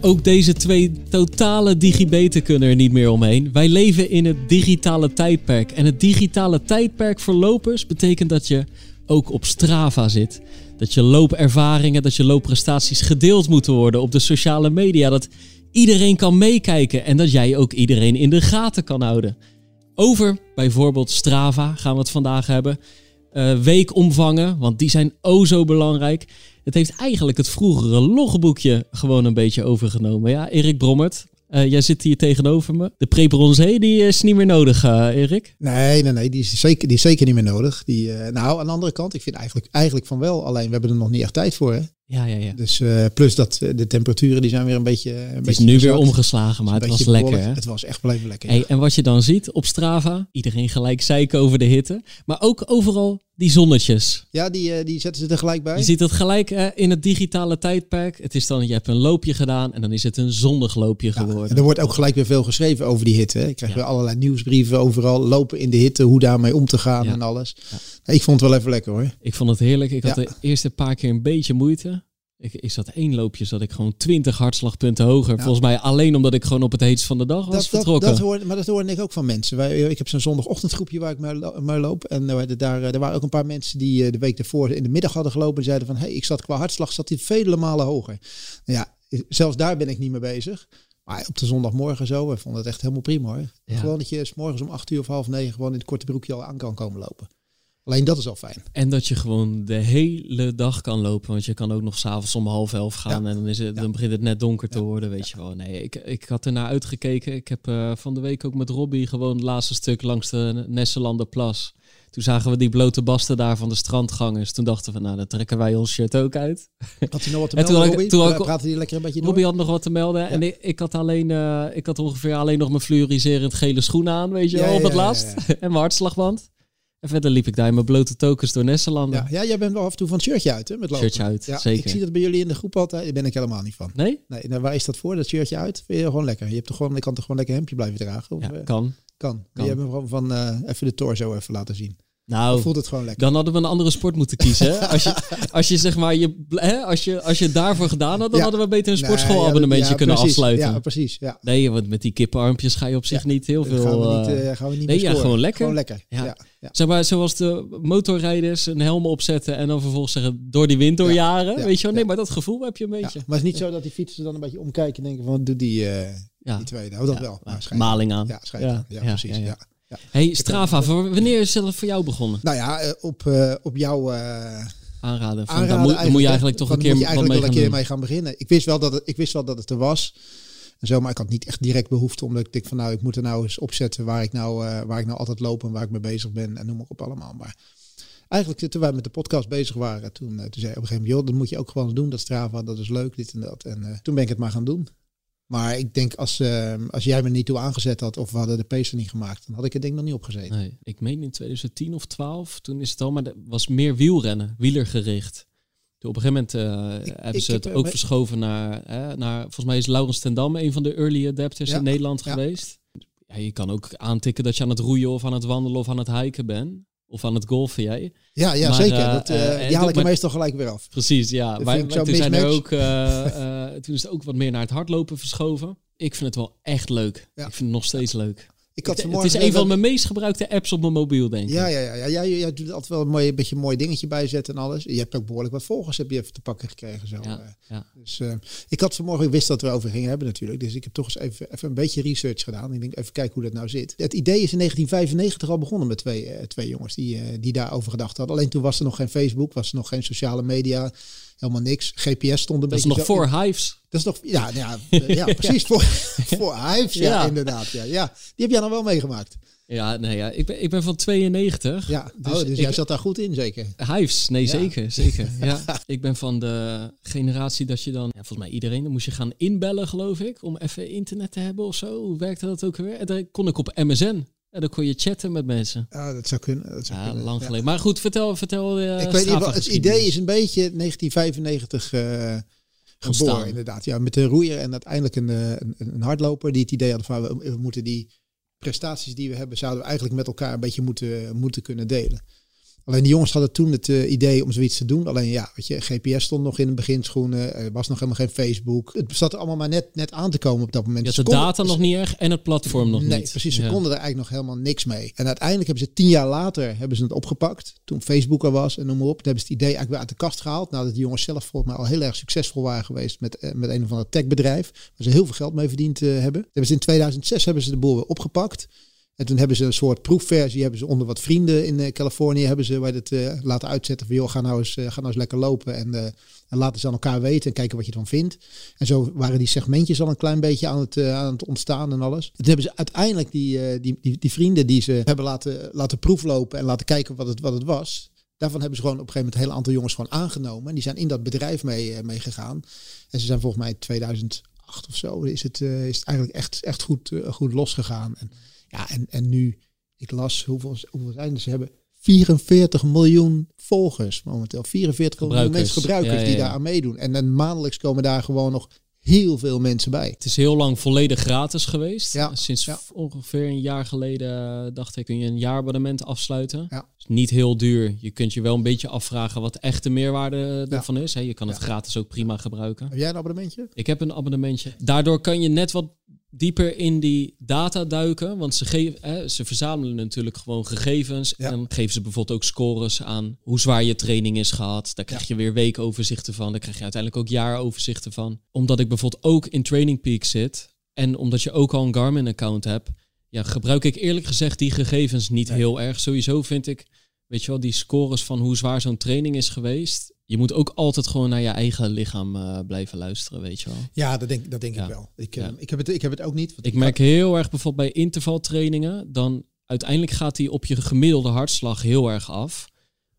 Ook deze twee totale digibeten kunnen er niet meer omheen. Wij leven in het digitale tijdperk. En het digitale tijdperk voor lopers betekent dat je ook op Strava zit. Dat je loopervaringen, dat je loopprestaties gedeeld moeten worden op de sociale media. Dat iedereen kan meekijken en dat jij ook iedereen in de gaten kan houden. Over bijvoorbeeld Strava gaan we het vandaag hebben. Uh, weekomvangen, want die zijn o zo belangrijk. Het heeft eigenlijk het vroegere logboekje gewoon een beetje overgenomen. Ja, Erik Brommert, uh, jij zit hier tegenover me. De pre-bronzé, die is niet meer nodig, uh, Erik? Nee, nee, nee, die is zeker, die is zeker niet meer nodig. Die, uh, nou, aan de andere kant, ik vind eigenlijk, eigenlijk van wel. Alleen, we hebben er nog niet echt tijd voor, hè? Ja, ja, ja. Dus plus dat de temperaturen die zijn weer een beetje. Een het beetje is nu weer omgeslagen, maar het was lekker. Hè? Het was echt blijven lekker. Hey, en wat je dan ziet op Strava, iedereen gelijk zeiken over de hitte, maar ook overal die zonnetjes. Ja, die, die zetten ze er gelijk bij. Je ziet het gelijk uh, in het digitale tijdperk. Het is dan, je hebt een loopje gedaan en dan is het een zonnig loopje ja, geworden. En er wordt ook gelijk weer veel geschreven over die hitte. Ik krijg ja. weer allerlei nieuwsbrieven overal. Lopen in de hitte, hoe daarmee om te gaan en alles. Ik vond het wel even lekker hoor. Ik vond het heerlijk. Ik had de eerste paar keer een beetje moeite. Ik, is dat één loopje zat ik gewoon 20 hartslagpunten hoger. Ja. Volgens mij alleen omdat ik gewoon op het heetst van de dag was dat, vertrokken. Dat, dat hoor, maar dat hoorde ik ook van mensen. Wij, ik heb zo'n zondagochtendgroepje waar ik mee loop. En uh, daar, er waren ook een paar mensen die uh, de week daarvoor in de middag hadden gelopen. En zeiden van, hey, ik zat qua hartslag zat hij vele malen hoger. Nou ja, zelfs daar ben ik niet mee bezig. Maar op de zondagmorgen zo, we vonden het echt helemaal prima hoor. Ja. Gewoon dat je s morgens om acht uur of half negen gewoon in het korte broekje al aan kan komen lopen. Alleen dat is al fijn. En dat je gewoon de hele dag kan lopen. Want je kan ook nog s'avonds om half elf gaan. Ja. En dan, is het, ja. dan begint het net donker te ja. worden. Weet je wel. Nee, ik, ik had ernaar uitgekeken. Ik heb uh, van de week ook met Robbie gewoon het laatste stuk langs de Nesselanderplas. Toen zagen we die blote basten daar van de strandgangers. Toen dachten we, nou, dan trekken wij ons shirt ook uit. Had hij nog wat te melden, toen Robbie? Toen ook, Praatte hij lekker een beetje door? Robbie had nog wat te melden. Ja. En ik, ik, had alleen, uh, ik had ongeveer alleen nog mijn fluoriserend gele schoenen aan, weet je wel, op het laatst. en mijn hartslagband. En verder liep ik daar in mijn blote tokens door Nesselanden. Ja, ja, jij bent wel af en toe van het shirtje uit, hè? Met lopen. Shirtje uit, ja, zeker. Ik zie dat bij jullie in de groep altijd. Daar ben ik helemaal niet van. Nee? Nee, nou, waar is dat voor? Dat shirtje uit? Vind je gewoon lekker? Je hebt toch gewoon, ik kan toch gewoon lekker hemdje blijven dragen? Of, ja, kan. Kan. kan. Je hebt me gewoon van uh, even de torso even laten zien. Nou, dan voelt het gewoon lekker. Dan hadden we een andere sport moeten kiezen. Hè? Als, je, als je zeg maar je, hè, als je, als je het daarvoor gedaan had, dan ja. hadden we beter een sportschoolabonnementje ja, kunnen precies. afsluiten. Ja, precies. Ja. Nee, want met die kippenarmpjes ga je op zich niet heel veel. Gaan we niet, uh, gaan we niet nee, ja, gewoon lekker. Gewoon lekker. Ja. Zeg maar, zoals de motorrijders een helm opzetten en dan vervolgens zeggen door die wind doorjaren. Weet je wel? Nee, maar dat gevoel heb je een beetje. Maar het is niet zo dat die fietsers dan een beetje omkijken en denken van doe die, uh, die tweede. Hou dat wel. Maar maling aan. Ja, schijt aan. Ja, precies. ja. Ja. Hey Strava, voor, wanneer is het voor jou begonnen? Nou ja, op, uh, op jouw uh, aanraden. Van, aanraden dan, moet, dan moet je eigenlijk toch een keer, moet je eigenlijk mee, wel een keer mee gaan beginnen. Ik wist wel dat het, ik wist wel dat het er was. En zo, maar ik had niet echt direct behoefte omdat ik denk van nou, ik moet er nou eens opzetten waar ik nou, uh, waar ik nou altijd loop en waar ik mee bezig ben en noem maar op allemaal. Maar eigenlijk toen wij met de podcast bezig waren, toen, toen zei ik op een gegeven moment, joh, dat moet je ook gewoon doen, dat Strava, dat is leuk, dit en dat. En toen ben ik het maar gaan doen. Maar ik denk als, uh, als jij me niet toe aangezet had of we hadden de pacer niet gemaakt, dan had ik het denk nog niet opgezeten. Nee, ik meen in 2010 of 12, toen is het al, maar er was meer wielrennen, wielergericht. Toen op een gegeven moment uh, ik, hebben ik ze het heb, ook uh, verschoven naar, naar, volgens mij is Laurens ten Dam een van de early adapters ja, in Nederland ja. geweest. Ja, je kan ook aantikken dat je aan het roeien of aan het wandelen of aan het hiken bent. Of aan het golfen jij. Ja, ja maar, zeker. Dat, uh, die haal ik meestal gelijk weer af. Precies, ja. Dat Wij, toen, zijn er ook, toen is het ook wat meer naar het hardlopen verschoven. Ik vind het wel echt leuk. Ja. Ik vind het nog steeds leuk. Ik had het is een van mijn meest gebruikte apps op mijn mobiel, denk ik. Ja, ja, ja. ja. Jij, jij doet altijd wel een mooi, beetje een mooi dingetje bijzetten en alles. Je hebt ook behoorlijk wat volgers heb je even te pakken gekregen. Zo. Ja, ja. Dus uh, ik had vanmorgen, ik wist dat we erover gingen hebben natuurlijk. Dus ik heb toch eens even, even een beetje research gedaan. Ik denk even kijken hoe dat nou zit. Het idee is in 1995 al begonnen met twee, uh, twee jongens die, uh, die daarover gedacht hadden. Alleen toen was er nog geen Facebook, was er nog geen sociale media helemaal niks. GPS stond een dat beetje. Dat is nog voor Hives. Dat is nog, ja, ja, ja precies. Voor, voor Hives, ja, ja, inderdaad. Ja, ja. Die heb jij nog wel meegemaakt. Ja, nee, ja. Ik, ben, ik ben van 92. Ja, dus, oh, dus ik, jij zat daar goed in, zeker? Hives, nee, ja. zeker, zeker. ja. Ik ben van de generatie dat je dan, ja, volgens mij iedereen, dan moest je gaan inbellen, geloof ik, om even internet te hebben of zo. Hoe werkte dat ook weer? En dan kon ik op MSN. En dan kon je chatten met mensen. Ja, dat zou kunnen. Dat zou ja, kunnen. lang geleden. Maar goed, vertel, vertel. Uh, ik weet niet, het idee is een beetje 1995 uh, geboren, inderdaad. Ja, met een roeier en uiteindelijk een, een, een hardloper die het idee hadden van we, we, moeten die prestaties die we hebben, zouden we eigenlijk met elkaar een beetje moeten, moeten kunnen delen. Alleen die jongens hadden toen het uh, idee om zoiets te doen. Alleen ja, weet je, GPS stond nog in de beginschoenen. Er was nog helemaal geen Facebook. Het zat er allemaal maar net, net aan te komen op dat moment. Ja, de data nog niet erg en het platform nog nee, niet. precies. Ze konden er eigenlijk nog helemaal niks mee. En uiteindelijk hebben ze tien jaar later hebben ze het opgepakt. Toen Facebook er was en noem maar op. Toen hebben ze het idee eigenlijk weer uit de kast gehaald. Nadat die jongens zelf volgens mij al heel erg succesvol waren geweest met, uh, met een of ander techbedrijf. Waar ze heel veel geld mee verdiend uh, hebben. Hebben ze in 2006 hebben ze de boel weer opgepakt. En toen hebben ze een soort proefversie, hebben ze onder wat vrienden in uh, Californië, hebben ze bij het uh, laten uitzetten van joh, ga nou eens, uh, ga nou eens lekker lopen en, en laten ze aan elkaar weten en kijken wat je dan vindt. En zo waren die segmentjes al een klein beetje aan het, aan het ontstaan en alles. Toen hebben ze uiteindelijk die, die, die, die, vrienden die ze hebben laten, laten proeflopen en laten kijken wat het, wat het was. Daarvan hebben ze gewoon op een gegeven moment een heel aantal jongens gewoon aangenomen. En die zijn in dat bedrijf mee, mee gegaan. En ze zijn volgens mij in 2008 of zo is het, is het eigenlijk echt, echt goed, goed losgegaan. En, ja, en, en nu, ik las hoeveel, hoeveel zijn? Ze hebben 44 miljoen volgers momenteel. 44 miljoen mensen gebruikers ja, ja, ja. die daar aan meedoen. En dan maandelijks komen daar gewoon nog heel veel mensen bij. Het is heel lang volledig gratis geweest. Ja, Sinds ja. ongeveer een jaar geleden dacht ik, kun je een jaarabonnement afsluiten. Ja. Is niet heel duur. Je kunt je wel een beetje afvragen wat echt de meerwaarde ervan is. je kan het gratis ook prima gebruiken. Heb jij een abonnementje? Ik heb een abonnementje. Daardoor kan je net wat dieper in die data duiken. Want ze, geven, hè, ze verzamelen natuurlijk gewoon gegevens. Ja. En geven ze bijvoorbeeld ook scores aan hoe zwaar je training is gehad. Daar krijg je weer weekoverzichten van. Daar krijg je uiteindelijk ook jaaroverzichten van. Omdat ik bijvoorbeeld ook in Training Peak zit. En omdat je ook al een Garmin-account hebt. Ja, gebruik ik eerlijk gezegd die gegevens niet nee. heel erg. Sowieso vind ik, weet je wel, die scores van hoe zwaar zo'n training is geweest je moet ook altijd gewoon naar je eigen lichaam uh, blijven luisteren, weet je wel. Ja, dat denk, dat denk ja. ik wel. Ik, uh, ja. ik, heb het, ik heb het ook niet. Ik merk heel erg bijvoorbeeld bij intervaltrainingen, dan uiteindelijk gaat die op je gemiddelde hartslag heel erg af.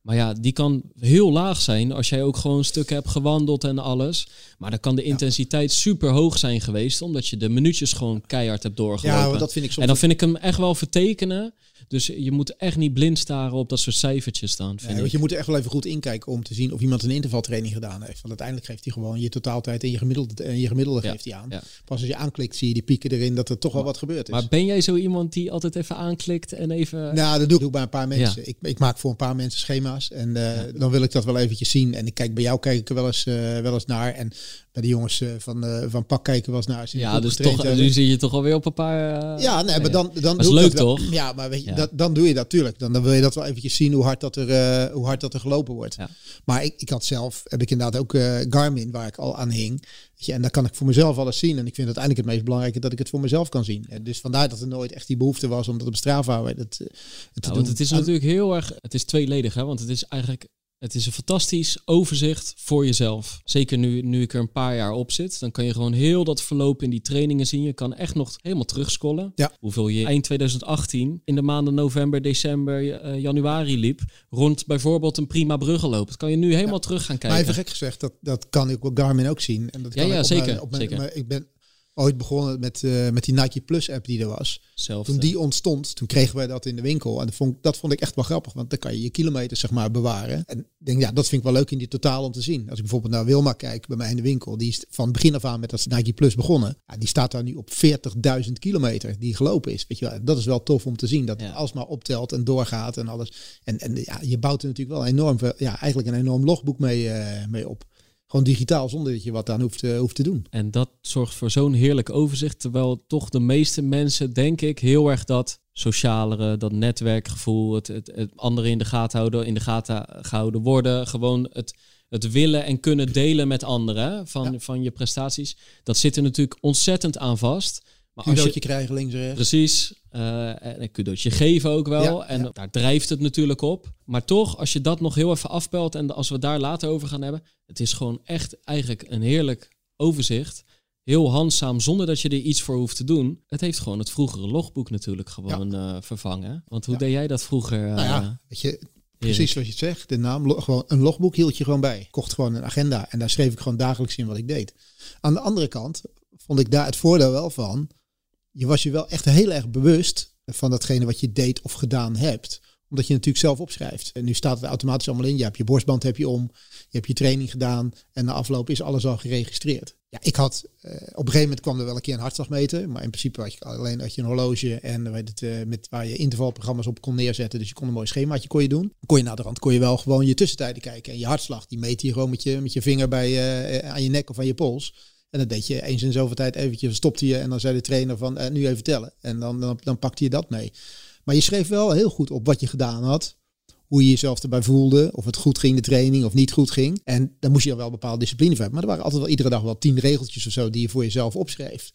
Maar ja, die kan heel laag zijn als jij ook gewoon stukken hebt gewandeld en alles. Maar dan kan de intensiteit super hoog zijn geweest, omdat je de minuutjes gewoon keihard hebt doorgelopen. Ja, dat vind ik soms En dan vind ik hem echt wel vertekenen. Dus je moet echt niet blind staren op dat soort cijfertjes dan. Ja, want je moet er echt wel even goed inkijken om te zien of iemand een intervaltraining gedaan heeft. Want uiteindelijk geeft hij gewoon je totaaltijd en je gemiddelde, en je gemiddelde geeft hij aan. Pas als je aanklikt zie je die pieken erin dat er toch wel wat gebeurd is. Maar ben jij zo iemand die altijd even aanklikt en even... Nou, dat doe ik bij een paar mensen. Ik, ik maak voor een paar mensen schema's en eh, dan wil ik dat wel eventjes zien. En ik kijk bij jou kijk ik er wel eens, eh, wel eens naar. En bij de jongens eh, van, van Pak kijken eens naar. Ja, dus toch, nu zie je toch alweer op een paar... Ja, nee, maar dan, dan is doe ik leuk, dat wel. toch? Ja, maar weet je, Ja. Dat, dan doe je dat natuurlijk. Dan, dan wil je dat wel eventjes zien hoe hard dat er, eh, hoe hard dat er gelopen wordt. Ja. Maar ik, ik had zelf, heb ik inderdaad ook eh, Garmin, waar ik al aan hing. Je, en daar kan ik voor mezelf alles zien. En ik vind het uiteindelijk het meest belangrijke dat ik het voor mezelf kan zien. En dus vandaar dat er nooit echt die behoefte was om dat op Strava het te Ja, doen. want het is natuurlijk heel erg, het is tweeledig, hè? want het is eigenlijk, het is een fantastisch overzicht voor jezelf. Zeker nu, nu ik er een paar jaar op zit, dan kan je gewoon heel dat verloop in die trainingen zien. Je kan echt nog helemaal terugscrollen. Ja. Hoeveel je eind 2018 in de maanden november, december, eh, januari liep, rond bijvoorbeeld een prima bruggenloop. Dat kan je nu helemaal terug gaan Maar kijken. even gek gezegd, dat, dat kan ik op Garmin ook zien. En dat Ja, kan ja, ik op mijn- zeker, op mijn- zeker. maar ik ben ooit begonnen met, eh, met die Nike Plus app die er was. Toen die ontstond, toen kregen wij dat in de winkel. En dat vond, dat vond ik echt wel grappig, want dan kan je je kilometers zeg maar bewaren. En ik denk, ja, dat vind ik wel leuk in die totaal om te zien. Als ik bijvoorbeeld naar Wilma kijk, bij mij in de winkel, die is van begin af aan met dat Nike Plus begonnen. Ja, die staat daar nu op 40.000 kilometer die gelopen is. Weet je wel, dat is wel tof om te zien, dat Ja. alsmaar optelt en doorgaat en alles. En, en ja, je bouwt er natuurlijk wel enorm, ja, eigenlijk een enorm logboek mee, eh, mee op. Gewoon digitaal, zonder dat je wat aan hoeft, eh, hoeft te doen. En dat zorgt voor zo'n heerlijk overzicht. Terwijl toch de meeste mensen, denk ik, heel erg dat socialere, dat netwerkgevoel, het, het, het anderen in de gaten houden, in de gaten gehouden worden. Gewoon het, het willen en kunnen delen met anderen van, Ja. van je prestaties. Dat zit er natuurlijk ontzettend aan vast. Maar als je, krijgen links en rechts. Precies. eh, en een cadeautje geven ook wel. Ja, en ja. daar drijft het natuurlijk op. Maar toch, als je dat nog heel even afpelt en als we daar later over gaan hebben. Het is gewoon echt eigenlijk een heerlijk overzicht. Heel handzaam, zonder dat je er iets voor hoeft te doen. Het heeft gewoon het vroegere logboek natuurlijk gewoon eh, vervangen. Want hoe deed jij dat vroeger? eh, Nou ja, weet je? Precies zoals je het zegt. De naam, gewoon een logboek hield je gewoon bij. Ik kocht gewoon een agenda en daar schreef ik gewoon dagelijks in wat ik deed. Aan de andere kant vond ik daar het voordeel wel van. Je was je wel echt heel erg bewust van datgene wat je deed of gedaan hebt. Omdat je natuurlijk zelf opschrijft. En nu staat het automatisch allemaal in. Je hebt je borstband heb je om. Je hebt je training gedaan. En na afloop is alles al geregistreerd. Ja, ik had, uh, op een gegeven moment kwam er wel een keer een hartslagmeter. Maar in principe had je alleen had je een horloge en weet het, uh, met waar je intervalprogramma's op kon neerzetten. Dus je kon een mooi schemaatje kon je doen. Kon je naar de rand kon je wel gewoon je tussentijden kijken. En je hartslag, die meet je gewoon met je, met je vinger bij, uh, aan je nek of aan je pols. En dat deed je eens in zoveel tijd eventjes, stopte je en dan zei de trainer van nu even tellen. En dan, dan, dan pakte je dat mee. Maar je schreef wel heel goed op wat je gedaan had hoe je jezelf erbij voelde. Of het goed ging, de training, of niet goed ging. En dan moest je wel bepaalde discipline voor hebben. Maar er waren altijd wel iedere dag wel tien regeltjes of zo die je voor jezelf opschreef.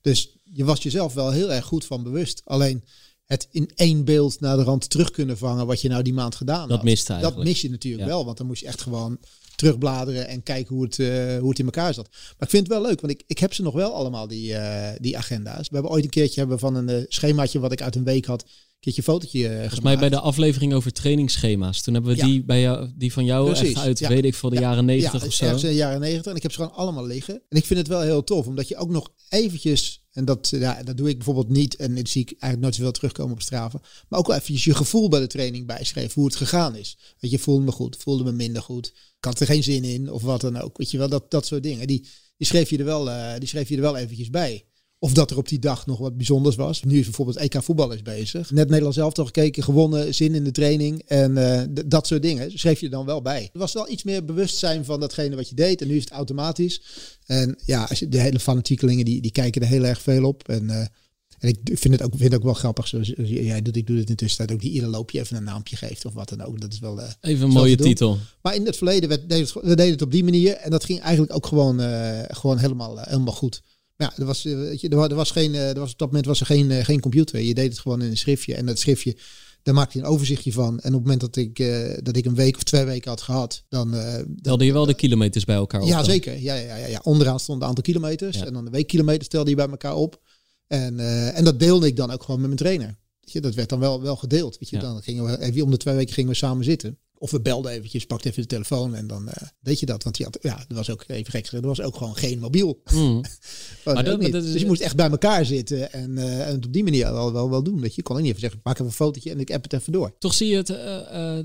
Dus je was jezelf wel heel erg goed van bewust. Alleen het in één beeld naar de rand terug kunnen vangen wat je nou die maand gedaan dat had. Mist eigenlijk. Dat mis je natuurlijk wel, want dan moest je echt gewoon terugbladeren en kijken hoe het, uh, hoe het in elkaar zat. Maar ik vind het wel leuk, want ik, ik heb ze nog wel allemaal, die, uh, die agenda's. We hebben ooit een keertje hebben van een uh, schemaatje wat ik uit een week had keertje fotootje uh, Volgens mij bij de aflevering over trainingsschema's. Toen hebben we die, bij jou, die van jou Precies, echt uit, weet ik, voor de jaren negentig of zo. Ja, de jaren negentig. En ik heb ze gewoon allemaal liggen. En ik vind het wel heel tof, omdat je ook nog eventjes... En dat, ja, dat doe ik bijvoorbeeld niet. En dit zie ik eigenlijk nooit zoveel terugkomen op straven. Maar ook wel eventjes je gevoel bij de training bijschreef. Hoe het gegaan is. Weet je, voelde me goed, voelde me minder goed. Ik had er geen zin in of wat dan ook. Weet je wel, dat, dat soort dingen. Die, die, schreef je er wel, uh, die schreef je er wel eventjes bij. Of dat er op die dag nog wat bijzonders was. Nu is bijvoorbeeld EK voetbal is bezig. Net Nederland zelf toch gekeken, gewonnen, zin in de training. En uh, dat soort dingen schreef je dan wel bij. Er was wel iets meer bewustzijn van datgene wat je deed. En nu is het automatisch. En ja, als je, de hele fanatiekelingen die, die kijken er heel erg veel op. En, uh, en ik vind het ook, vind het ook wel grappig. Zoals jij doet, ik doe het intussen ook die ieder loopje even een naampje geeft of wat dan ook. Dat is wel. Uh, even een mooie titel. Maar in het verleden werd, deed het, we deden het op die manier. En dat ging eigenlijk ook gewoon, gewoon helemaal, helemaal goed. Ja, er was, eh, weet je, er was geen, eh, er was op dat moment was er geen, eh, geen computer. Je deed het gewoon in een schriftje. En dat schriftje, daar maakte je een overzichtje van. En op het moment dat ik, dat ik een week of twee weken had gehad, dan... Uh, telde je wel de kilometers bij elkaar op? Ja, zeker. Ja, ja, ja, ja. Onderaan stond een aantal kilometers. En dan de weekkilometers telde je bij elkaar op. En, en dat deelde ik dan ook gewoon met mijn trainer. Weet je, dat werd dan wel, wel gedeeld. Weet je, Dan gingen we even om de twee weken gingen we samen zitten. Of we belden eventjes, pakte even de telefoon en dan uh, deed je dat. Want ja, ja, er was ook even gek er was ook gewoon geen mobiel. Mm. maar dat, dat dus je moest echt bij elkaar zitten en, uh, en op die manier wel, wel, wel doen. Weet je. je kon ook niet even zeggen, maak even een fotootje en ik app het even door. Toch zie je het, uh,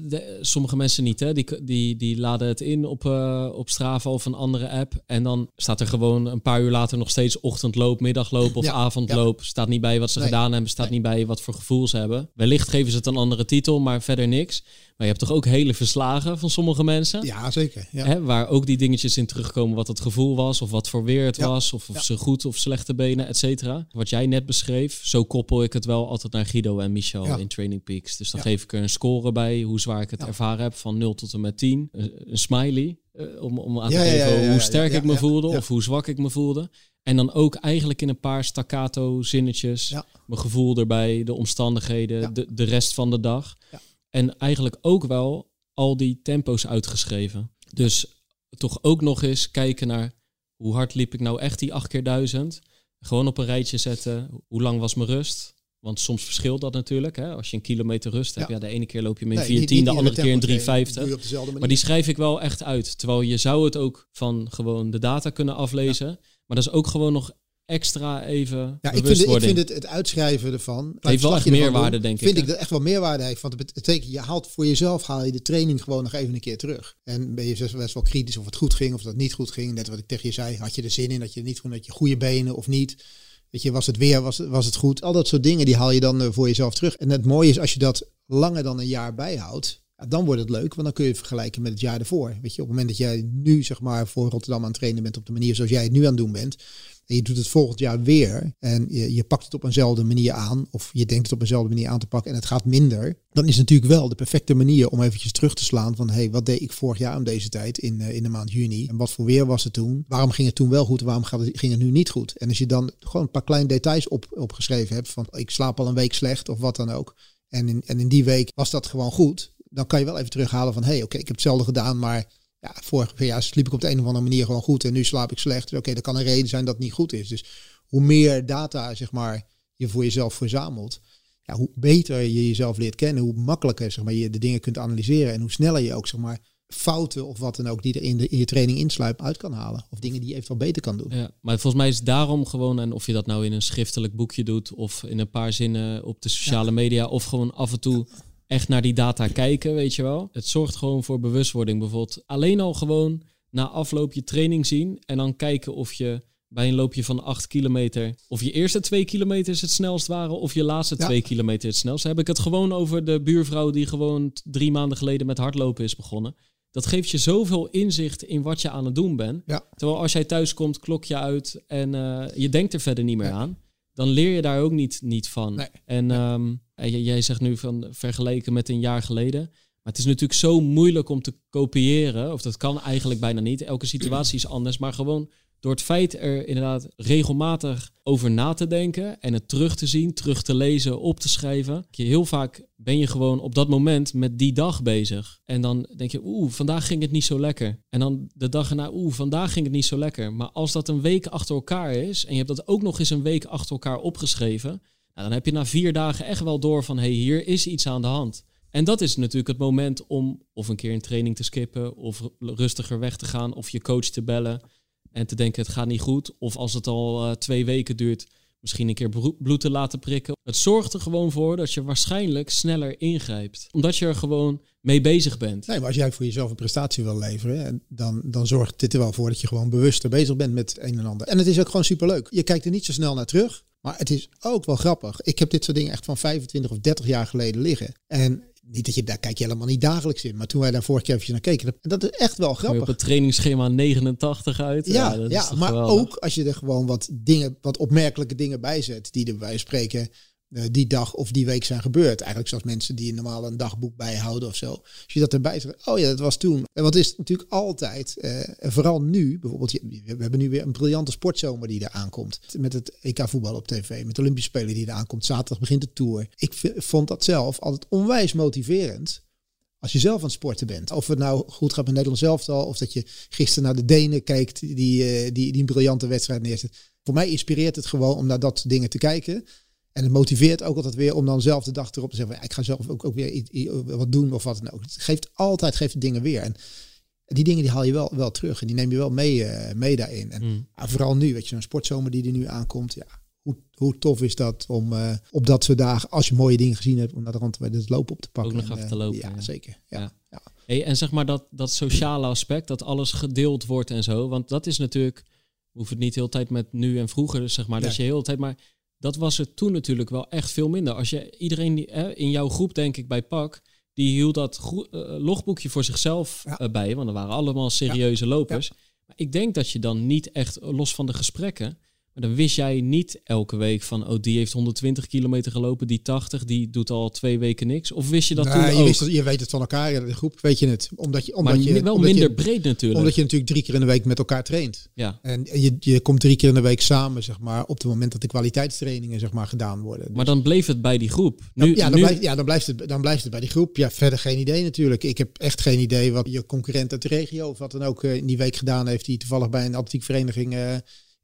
de, sommige mensen niet, hè? Die, die, die laden het in op, op Strava of een andere app. En dan staat er gewoon een paar uur later nog steeds ochtendloop, middagloop of ja, avondloop. Ja. Staat niet bij wat ze nee. gedaan hebben, staat nee. niet bij wat voor gevoel ze hebben. Wellicht geven ze het een andere titel, maar verder niks. Maar je hebt toch ook hele verslagen van sommige mensen? Ja, zeker. Ja. Hè, waar ook die dingetjes in terugkomen wat het gevoel was, of wat voor weer het ja. was, of, of ja. ze goed of slechte benen, et cetera. Wat jij net beschreef, zo koppel ik het wel altijd naar Guido en Michel in Training Peaks. Dus dan geef ik er een score bij, hoe zwaar ik het ervaren heb, van 0 tot en met 10. Een, een smiley, uh, om, om aan te geven hoe sterk ik me voelde, of hoe zwak ik me voelde. En dan ook eigenlijk in een paar staccato zinnetjes, mijn gevoel erbij, de omstandigheden, de, de rest van de dag. En eigenlijk ook wel al die tempo's uitgeschreven. Dus toch ook nog eens kijken naar hoe hard liep ik nou echt die 8 keer 1000. Gewoon op een rijtje zetten. Hoe lang was mijn rust? Want soms verschilt dat natuurlijk. Hè? Als je een kilometer rust hebt, ja. ja de ene keer loop je met nee, 4,10, de andere keer in 3,50. Maar die schrijf ik wel echt uit. Terwijl je zou het ook van gewoon de data kunnen aflezen. Ja. Maar dat is ook gewoon nog extra even ja, ik vind, ik vind het, het uitschrijven ervan... Heeft wel echt meerwaarde, denk ik. Vind ik dat echt wel meerwaarde heeft. Want het betekent, je haalt voor jezelf haal je de training gewoon nog even een keer terug. En ben je best wel kritisch of het goed ging of dat niet goed ging. Net wat ik tegen je zei, had je er zin in, dat je niet gewoon dat je goede benen of niet... Weet je, was het weer, was, was het goed? Al dat soort dingen, die haal je dan uh, voor jezelf terug. En het mooie is, als je dat langer dan een jaar bijhoudt, ja, dan wordt het leuk, want dan kun je het vergelijken met het jaar ervoor. Weet je, op het moment dat jij nu, zeg maar, voor Rotterdam aan het trainen bent op de manier zoals jij het nu aan het doen bent, en je doet het volgend jaar weer en je, je pakt het op eenzelfde manier aan, of je denkt het op eenzelfde manier aan te pakken en het gaat minder, dan is het natuurlijk wel de perfecte manier om eventjes terug te slaan van, hey, wat deed ik vorig jaar om deze tijd in, uh, in de maand juni? En wat voor weer was het toen? Waarom ging het toen wel goed? Waarom ging het nu niet goed? En als je dan gewoon een paar kleine details op, opgeschreven hebt van, ik slaap al een week slecht of wat dan ook. En in, en in die week was dat gewoon goed. Dan kan je wel even terughalen van, hey, oké, ik heb hetzelfde gedaan, maar ja, vorig jaar sliep ik op de een of andere manier gewoon goed en nu slaap ik slecht. Oké, okay, dat kan een reden zijn dat het niet goed is. Dus hoe meer data zeg maar, je voor jezelf verzamelt, ja, hoe beter je jezelf leert kennen, hoe makkelijker zeg maar, je de dingen kunt analyseren en hoe sneller je ook zeg maar, fouten of wat dan ook die er in, de, in je training insluipen uit kan halen. Of dingen die je eventueel beter kan doen. Ja, maar volgens mij is daarom gewoon, en of je dat nou in een schriftelijk boekje doet of in een paar zinnen op de sociale ja. media of gewoon af en toe echt naar die data kijken, weet je wel. Het zorgt gewoon voor bewustwording. Bijvoorbeeld alleen al gewoon na afloop je training zien en dan kijken of je bij een loopje van 8 kilometer. Of je eerste 2 kilometer het snelst waren. Of je laatste 2 kilometer het snelst. heb ik het gewoon over de buurvrouw die gewoon drie maanden geleden met hardlopen is begonnen. Dat geeft je zoveel inzicht in wat je aan het doen bent. Terwijl als jij thuis komt, klok je uit en uh, je denkt er verder niet meer aan. Dan leer je daar ook niet, niet van. En um, jij zegt nu van vergeleken met een jaar geleden. Maar het is natuurlijk zo moeilijk om te kopiëren. Of dat kan eigenlijk bijna niet. Elke situatie is anders. Maar gewoon door het feit er inderdaad regelmatig over na te denken en het terug te zien, terug te lezen, op te schrijven. Heel vaak ben je gewoon op dat moment met die dag bezig. En dan denk je, oeh, vandaag ging het niet zo lekker. En dan de dag erna, oeh, vandaag ging het niet zo lekker. Maar als dat een week achter elkaar is en je hebt dat ook nog eens een week achter elkaar opgeschreven, nou, dan heb je na vier dagen echt wel door van, hé, hey, hier is iets aan de hand. En dat is natuurlijk het moment om of een keer een training te skippen, of rustiger weg te gaan, of je coach te bellen en te denken het gaat niet goed. Of als het al uh, twee weken duurt, misschien een keer bloed te laten prikken. Het zorgt er gewoon voor dat je waarschijnlijk sneller ingrijpt. Omdat je er gewoon mee bezig bent. Nee, maar als jij voor jezelf een prestatie wil leveren, dan, dan zorgt dit er wel voor dat je gewoon bewuster bezig bent met een en ander. En het is ook gewoon superleuk. Je kijkt er niet zo snel naar terug. Maar het is ook wel grappig. Ik heb dit soort dingen echt van 25 of 30 jaar geleden liggen. En niet dat je daar kijk je helemaal niet dagelijks in. Maar toen wij daar vorige keer even naar keken, dat is echt wel grappig. Op het trainingsschema 89 uit. Ja, ja, ja maar ook als je er gewoon wat dingen, wat opmerkelijke dingen bij zet, die er bij spreken die dag of die week zijn gebeurd. Eigenlijk zoals mensen die normaal een dagboek bijhouden of zo. Als je dat erbij zegt, oh ja, dat was toen. En wat is natuurlijk altijd, uh, vooral nu, bijvoorbeeld, we hebben nu weer een briljante sportzomer die er aankomt. Met het EK voetbal op tv, met de Olympische Spelen die er aankomt. Zaterdag begint de Tour. Ik vond dat zelf altijd onwijs motiverend. Als je zelf aan het sporten bent. Of het nou goed gaat met Nederland zelf al. Of dat je gisteren naar de Denen kijkt die, die, die, die een briljante wedstrijd neerzet. Voor mij inspireert het gewoon om naar dat dingen te kijken. En het motiveert ook altijd weer om dan zelf de dag erop te zeggen: ik ga zelf ook, ook weer wat doen of wat dan ook. Het geeft altijd geeft dingen weer. En die dingen die haal je wel, wel terug en die neem je wel mee, uh, mee daarin. En mm. vooral nu, weet je, zo'n sportzomer die er nu aankomt. Ja, hoe, hoe tof is dat om uh, op dat soort dagen, als je mooie dingen gezien hebt, om naar de rand bij het lopen op te pakken. Ook nog even te lopen. Ja, zeker. Ja. ja. Hey, en zeg maar dat, dat sociale aspect, dat alles gedeeld wordt en zo. Want dat is natuurlijk, hoeven het niet heel tijd met nu en vroeger, zeg maar, dat je heel de tijd maar dat was het toen natuurlijk wel echt veel minder. Als je iedereen die, in jouw groep, denk ik, bij PAK, die hield dat uh, logboekje voor zichzelf eh, bij, want er waren allemaal serieuze lopers. Maar ik denk dat je dan niet echt, los van de gesprekken, dan wist jij niet elke week van, oh, die heeft 120 kilometer gelopen, die 80, die doet al twee weken niks. Of wist je dat toen je ook? Wist, je weet het van elkaar, in de groep weet je het. Omdat je, omdat maar je, wel omdat minder je, breed natuurlijk. Omdat je natuurlijk drie keer in de week met elkaar traint. Ja. En je, je komt drie keer in de week samen, zeg maar, op het moment dat de kwaliteitstrainingen, zeg maar, gedaan worden. Maar dan bleef het bij die groep. Nu, ja, dan, nu... Blijft, ja dan, blijft het, dan blijft het bij die groep. Ja, verder geen idee natuurlijk. Ik heb echt geen idee wat je concurrent uit de regio, of wat dan ook, in die week gedaan heeft, die toevallig bij een atletiekvereniging... Uh,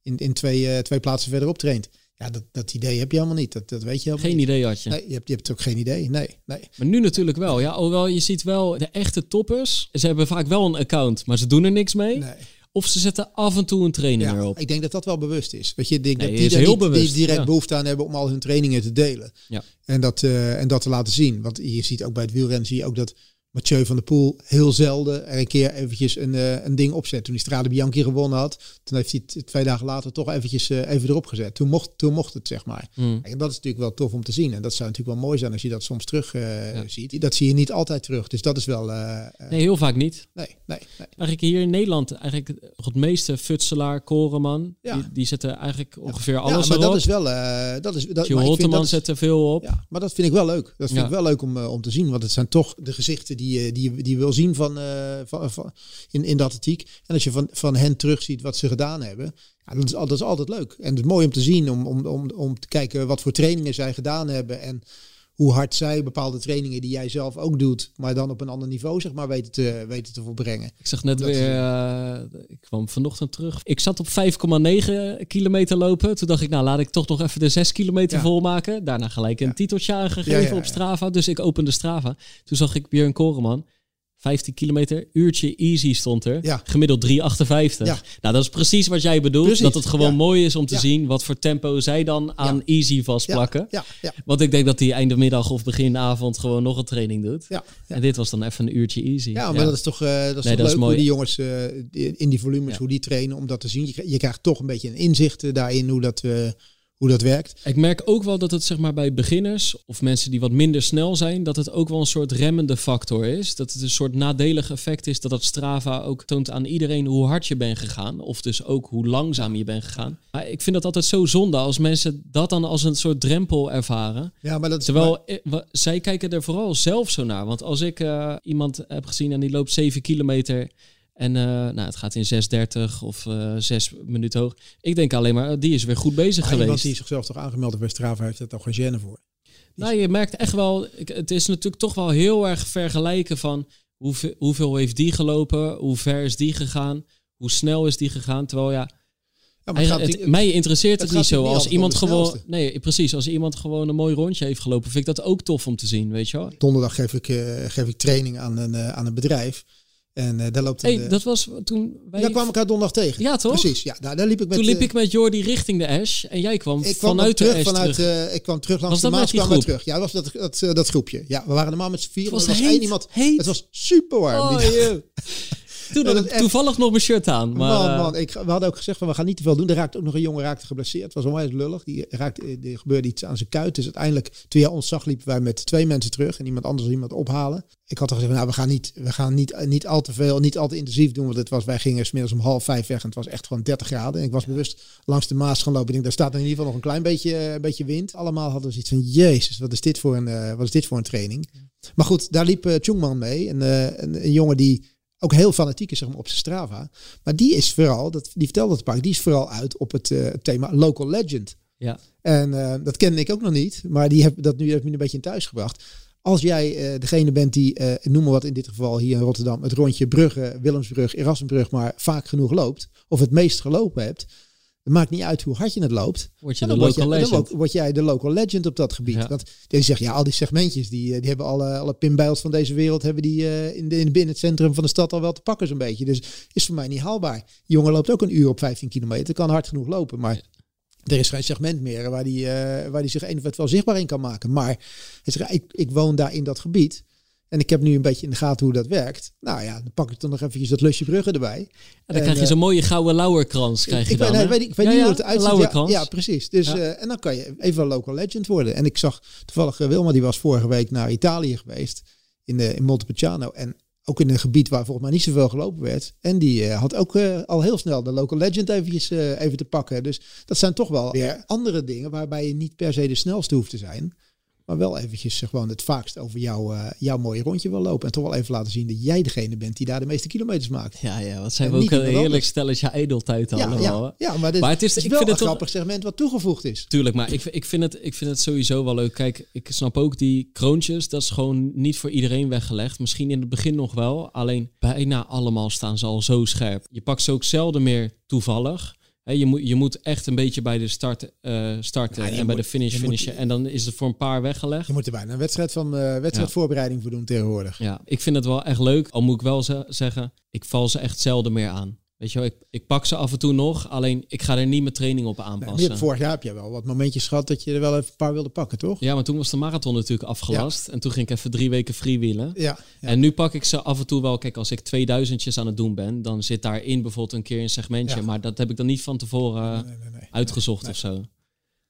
in, in twee, uh, twee plaatsen verderop traint. Ja, dat, dat idee heb je helemaal niet. Dat, dat weet je helemaal Geen niet. idee had je. Nee, je hebt, je hebt ook geen idee. Nee, nee. Maar nu natuurlijk wel. Ja, hoewel je ziet wel de echte toppers. Ze hebben vaak wel een account, maar ze doen er niks mee. nee. Of ze zetten af en toe een training Ja, erop. ik denk dat dat wel bewust is. Weet je, ik denk Nee, dat is die, heel die, die bewust, direct ja. behoefte aan hebben om al hun trainingen te delen. Ja. En, dat, eh, en dat te laten zien. Want je ziet ook bij het wielrennen zie je ook dat Mathieu van der Poel heel zelden er een keer eventjes een, eh, een ding opzet. Toen die Strade Bianchi gewonnen had, toen heeft hij het twee dagen later toch eventjes eh, even erop gezet. Toen mocht, toen mocht het, zeg maar. Hmm. En dat is natuurlijk wel tof om te zien. En dat zou natuurlijk wel mooi zijn als je dat soms terug eh, ziet. Dat zie je niet altijd terug. Dus dat is wel... Nee, heel vaak niet. nee, nee, nee. Eigenlijk hier in Nederland, eigenlijk het meeste Futselaar, Koreman, Ja. die, die zetten eigenlijk ongeveer alles ja, maar erop. dat is wel... dat is, dat, maar Holteman dat- zet er veel op. Ja, maar dat vind ik wel leuk. Dat vind ik wel leuk om, om te zien. Want het zijn toch de gezichten die, je- die, die wil zien van, eh, van, in, in de. En als je van, van hen terugziet wat ze gedaan hebben. Ja, dat, is, al- dat is altijd leuk. En het is mooi om te zien. Om, om, om, om te kijken wat voor trainingen zij gedaan hebben. En hoe hard zij bepaalde trainingen die jij zelf ook doet. Maar dan op een ander niveau zeg maar weten te, weten te volbrengen. Ik zag net Dat weer, eh, ik kwam vanochtend terug. Ik zat op 5,9 kilometer lopen. Toen dacht ik, nou laat ik toch nog even de 6 kilometer Ja. volmaken. Daarna gelijk een Ja. titeltje aangegeven ja. op Strava. Dus ik opende Strava. Toen zag ik Björn Koreman. 15 kilometer, uurtje easy stond er. Ja. Gemiddeld 3,58. Ja. Nou, dat is precies wat jij bedoelt. Precies, Dat het gewoon ja. mooi is om te zien wat voor tempo zij dan aan easy vastplakken. Want ik denk dat hij einde middag of begin avond gewoon nog een training doet. En dit was dan even een uurtje easy. Ja, maar dat is toch, eh, dat is Nee, toch dat is leuk mooi. hoe die jongens eh, die- in die volumes, hoe die trainen, om dat te zien. Je, krijgt- je krijgt toch een beetje een inzicht eh, daarin hoe dat, eh, hoe dat werkt. Ik merk ook wel dat het zeg maar bij beginners of mensen die wat minder snel zijn, dat het ook wel een soort remmende factor is. Dat het een soort nadelig effect is dat dat Strava ook toont aan iedereen hoe hard je bent gegaan. Of dus ook hoe langzaam je bent gegaan. Maar ik vind dat altijd zo zonde als mensen dat dan als een soort drempel ervaren. Ja, maar dat is Terwijl eh, zij kijken er vooral zelf zo naar. Want als ik eh, iemand heb gezien en die loopt 7 kilometer. En eh, nou, het gaat in 6.30 of eh 6 minuten hoog. Ik denk alleen maar, die is weer goed bezig maar geweest. die zichzelf toch aangemeld heeft bij Strava heeft er toch geen gêne voor. Nou, je merkt echt wel, het is natuurlijk toch wel heel erg vergelijken van hoeveel, hoeveel heeft die gelopen, hoe ver is die gegaan, hoe snel is die gegaan. Terwijl ja, Ja, maar het eigenlijk- gaat het- mij interesseert het het, niet zo. niet Als iemand gewoon, nee, precies, als iemand gewoon een mooi rondje heeft gelopen, vind ik dat ook tof om te zien, weet je wel. Donderdag geef ik, eh, geef ik training aan een, aan een bedrijf. En eh, daar loopt hey, eh, dat was toen wij, daar kwam ik elkaar donderdag tegen. Ja, toch? Precies, ja. Nou, daar liep ik met... toen liep eh, ik met Jordi richting de Ash en jij kwam ik kwam vanuit terug, de Ash vanuit, terug. ik kwam terug langs Was de Maas, kwam weer terug. Ja, dat was dat, dat, dat groepje. Ja, we waren normaal met z'n vier. Het was er was één iemand. heet. Het was super warm. Oh. Toen Ja, had dat ik echt- toevallig nog mijn shirt aan. Maar, man, eh, man, ik, we hadden ook gezegd van we gaan niet te veel doen. Er raakte ook nog een jongen raakte geblesseerd. Het was onwijs lullig. Die raakte, er gebeurde iets aan zijn kuit. Dus uiteindelijk, toen jij ons zag, liepen wij met twee mensen terug en iemand anders iemand ophalen. Ik had al gezegd, nou we gaan niet, we gaan niet, niet al te veel, niet al te intensief doen. Want het was, wij gingen smiddags om half vijf weg en het was echt gewoon 30 graden. En ik was bewust langs de Maas gaan lopen. Ik denk, daar staat in ieder geval nog een klein beetje, eh, een beetje wind. Allemaal hadden we zoiets van, jezus, wat is dit voor een, eh, wat is dit voor een training? Maar goed, daar liep uh, Chungman mee. En, eh, een, een jongen die ook heel fanatiek is zeg maar, op zijn Strava. Maar die is vooral, dat, die vertelde het park, die is vooral uit op het eh, thema local legend. ja. En eh, dat kende ik ook nog niet, maar die heb dat nu heeft me een beetje in thuis gebracht. Als jij eh, degene bent die, noem maar wat in dit geval hier in Rotterdam, het rondje Brugge, Willemsbrug, Erasmusbrug, maar vaak genoeg loopt, of het meest gelopen hebt, het maakt niet uit hoe hard je het loopt. Word je de dan word, local legend. jij de local legend op dat gebied. Ja. Want die zegt, ja, al die segmentjes, die, eh, die hebben alle, alle pinbijls van deze wereld, hebben die eh, in, de, in binnen het centrum van de stad al wel te pakken zo'n beetje. Dus is voor mij niet haalbaar. Die jongen loopt ook een uur op 15 kilometer, kan hard genoeg lopen, maar er is geen segment meer waar die, eh, waar die zich een of het wel zichtbaar in kan maken. Maar hij zegt, ik, ik woon daar in dat gebied. En ik heb nu een beetje in de gaten hoe dat werkt. Nou ja, dan pak ik dan nog eventjes dat lusje bruggen erbij. En dan En, krijg je eh, zo'n mooie gouden lauwerkrans. Krijg je ik dan, weet, ik weet Ja, niet ja, hoe het eruit een ziet. Ja, ja, precies. Dus, eh, en dan kan je even een local legend worden. En ik zag toevallig eh, Wilma, die was vorige week naar Italië geweest. In, de, in Montepulciano. En ook in een gebied waar volgens mij niet zoveel gelopen werd. En die had ook al heel snel de local legend eventjes, even te pakken. Dus dat zijn toch wel andere dingen waarbij je niet per se de snelste hoeft te zijn. Maar wel eventjes eh, gewoon het vaakst over jouw, eh, jouw mooie rondje wil lopen. En toch wel even laten zien dat jij degene bent die daar de meeste kilometers maakt. Ja, ja, wat zijn En we ook een heerlijk stelletje edeltijd Ja, allemaal. ja, ja, maar, dit, Maar het is- het is ik wel vind een het toch- grappig segment wat toegevoegd is. Tuurlijk, maar ik, ik, vind het, ik vind het sowieso wel leuk. Kijk, ik snap ook die kroontjes, dat is gewoon niet voor iedereen weggelegd. Misschien in het begin nog wel, alleen bijna allemaal staan ze al zo scherp. Je pakt ze ook zelden meer toevallig. Je, moet, je moet echt een beetje bij de start eh, starten Ja, je en bij de finish moet- finishen. En dan is het voor een paar weggelegd. Je moet er bijna een wedstrijd van eh wedstrijdvoorbereiding voor doen tegenwoordig. Ja, ik vind het wel echt leuk. Al moet ik wel ze- zeggen, ik val ze echt zelden meer aan. Weet je wel, ik, ik pak ze af en toe nog, alleen ik ga er niet mijn training op aanpassen. vorig jaar heb je wel wat momentjes gehad dat je er wel even een paar wilde pakken, toch? Ja, maar toen was de marathon natuurlijk afgelast. En toen ging ik even drie weken freewheelen. Ja. ja. En nu pak ik ze af en toe wel. Kijk, als ik 2000'tjes aan het doen ben, dan zit daarin bijvoorbeeld een keer een segmentje. Ja. Maar dat heb ik dan niet van tevoren Nee, nee, nee. uitgezocht of zo.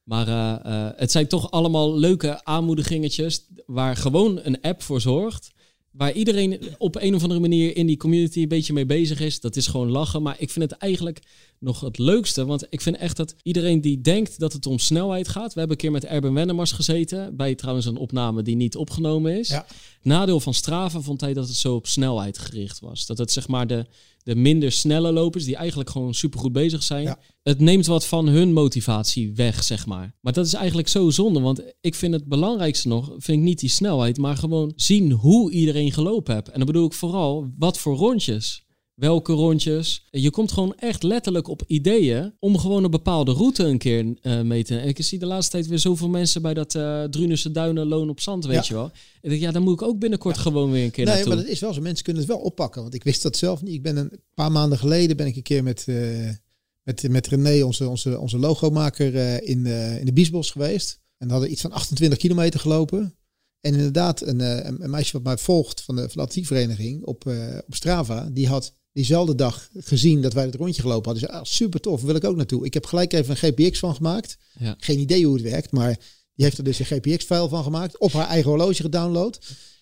Maar eh, eh, het zijn toch allemaal leuke aanmoedigingetjes waar gewoon een app voor zorgt. Waar iedereen op een of andere manier in die community een beetje mee bezig is. Dat is gewoon lachen. Maar ik vind het eigenlijk nog het leukste. Want ik vind echt dat iedereen die denkt dat het om snelheid gaat. We hebben een keer met Erben Wennemars gezeten. Bij trouwens een opname die niet opgenomen is. Ja. Nadeel van Strava vond hij dat het zo op snelheid gericht was. Dat het zeg maar de, de minder snelle lopers, die eigenlijk gewoon supergoed bezig zijn. Ja. Het neemt wat van hun motivatie weg, zeg maar. Maar dat is eigenlijk zo zonde, want ik vind het belangrijkste nog, vind ik niet die snelheid, maar gewoon zien hoe iedereen gelopen heeft. En dan bedoel ik vooral, wat voor rondjes. Welke rondjes. Je komt gewoon echt letterlijk op ideeën om gewoon een bepaalde route een keer uh, mee te... En ik zie de laatste tijd weer zoveel mensen bij dat uh, Drunense Duinen Loon op Zand, weet je wel. Ik denk, ja, dan moet ik ook binnenkort gewoon weer een keer nee, naartoe. maar dat is wel zo. Mensen kunnen het wel oppakken. Want ik wist dat zelf niet. Ik ben een paar maanden geleden ben ik een keer met... Uh, met, met René, onze, onze, onze logomaker, uh, in, in de Biesbos geweest. En hadden iets van 28 kilometer gelopen. En inderdaad, een, een, meisje wat mij volgt van de, van de op, op Strava, die had diezelfde dag gezien dat wij het rondje gelopen hadden. Dus ah, super tof, wil ik ook naartoe. Ik heb gelijk even een GPX van gemaakt. Ja. Geen idee hoe het werkt, maar die heeft er dus een GPX-file van gemaakt. Op haar eigen horloge gedownload.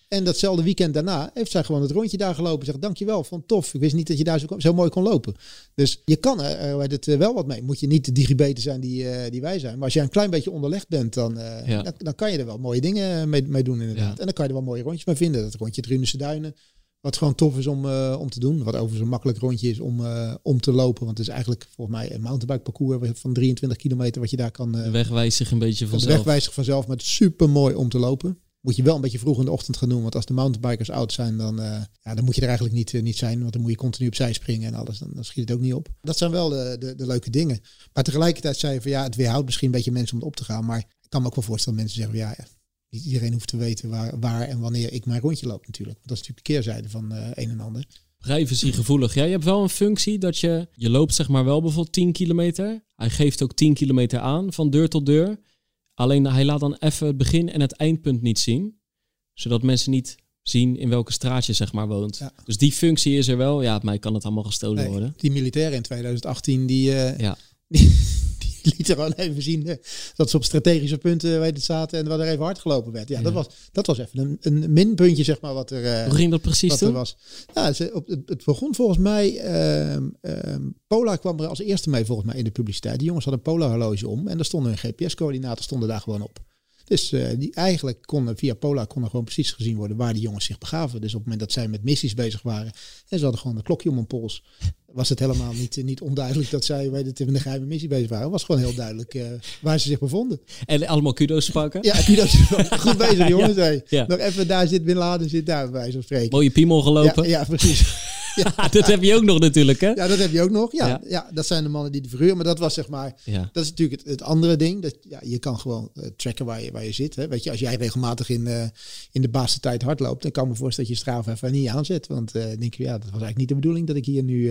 En datzelfde weekend daarna heeft zij gewoon het rondje daar gelopen. Zegt dankjewel, vond tof. Ik wist niet dat je daar zo, zo mooi kon lopen. Dus je kan er uh, het wel wat mee. Moet je niet de digibeten zijn die, uh, die wij zijn. Maar als je een klein beetje onderlegd bent, dan, ja. dan, dan, kan je er wel mooie dingen mee, mee doen inderdaad. Ja. En dan kan je er wel mooie rondjes mee vinden. Dat rondje Drunense Duinen. Wat gewoon tof is om, uh, om te doen. Wat overigens een makkelijk rondje is om, uh, om te lopen. Want het is eigenlijk volgens mij een mountainbike parcours van 23 kilometer wat je daar kan... Uh, de weg wijst zich een beetje vanzelf. De weg wijst zich vanzelf, maar het is super mooi om te lopen. Moet je wel een beetje vroeg in de ochtend gaan doen. Want als de mountainbikers oud zijn, dan, ja, dan moet je er eigenlijk niet, niet zijn. Want dan moet je continu opzij springen en alles. Dan, dan schiet het ook niet op. Dat zijn wel de, de, de leuke dingen. Maar tegelijkertijd zei je van ja, het weerhoudt misschien een beetje mensen om het op te gaan. Maar ik kan me ook wel voorstellen dat mensen zeggen ja, ja niet iedereen hoeft te weten waar, waar en wanneer ik mijn rondje loop natuurlijk. dat is natuurlijk de keerzijde van uh, een en ander. Privacy gevoelig. Ja, je hebt wel een functie dat je, je loopt zeg maar wel bijvoorbeeld 10 kilometer. Hij geeft ook 10 kilometer aan van deur tot deur. Alleen hij laat dan even het begin en het eindpunt niet zien. Zodat mensen niet zien in welke straat je zeg maar woont. Ja. Dus die functie is er wel. Ja, mij kan het allemaal gestolen nee, worden. Die militairen in 2018, die, uh, ja. die, liet er gewoon even zien eh, dat ze op strategische punten weten zaten en waar er even hard gelopen werd. Ja, Dat, was, dat was even een, een minpuntje, zeg maar, wat er, uh, Hoe ging dat precies was. Ze, op, het, het, begon volgens mij, uh, Pola kwam er als eerste mee volgens mij in de publiciteit. Die jongens hadden een Pola horloge om en er stonden hun GPS-coördinaten stonden daar gewoon op. Dus uh, die eigenlijk konden via Pola konden gewoon precies gezien worden waar die jongens zich begaven. Dus op het moment dat zij met missies bezig waren en ze hadden gewoon een klokje om hun pols, was het helemaal niet, niet onduidelijk dat zij bij de, de geheime missie bezig waren. Het was gewoon heel duidelijk uh, waar ze zich bevonden. En allemaal kudo's pakken? Ja, kudo's. Goed bezig jongens. ja, ja. Nog even daar zit Bin Laden, zit daar bij zo'n spreken. Mooie piemel gelopen. Ja, ja precies. Ja, dat heb je ook nog natuurlijk, hè? Ja, dat heb je ook nog. Ja, ja. dat zijn de mannen die de verhuren. Maar dat was zeg maar, ja. dat is natuurlijk het, het andere ding. Dat, ja, je kan gewoon uh, tracken waar je, waar je zit. Hè. Weet je, als jij regelmatig in, uh, in de basis tijd hardloopt, dan kan ik me voorstellen dat je straf even niet aanzet. Want uh, denk je, ja, dat was eigenlijk niet de bedoeling dat ik hier nu,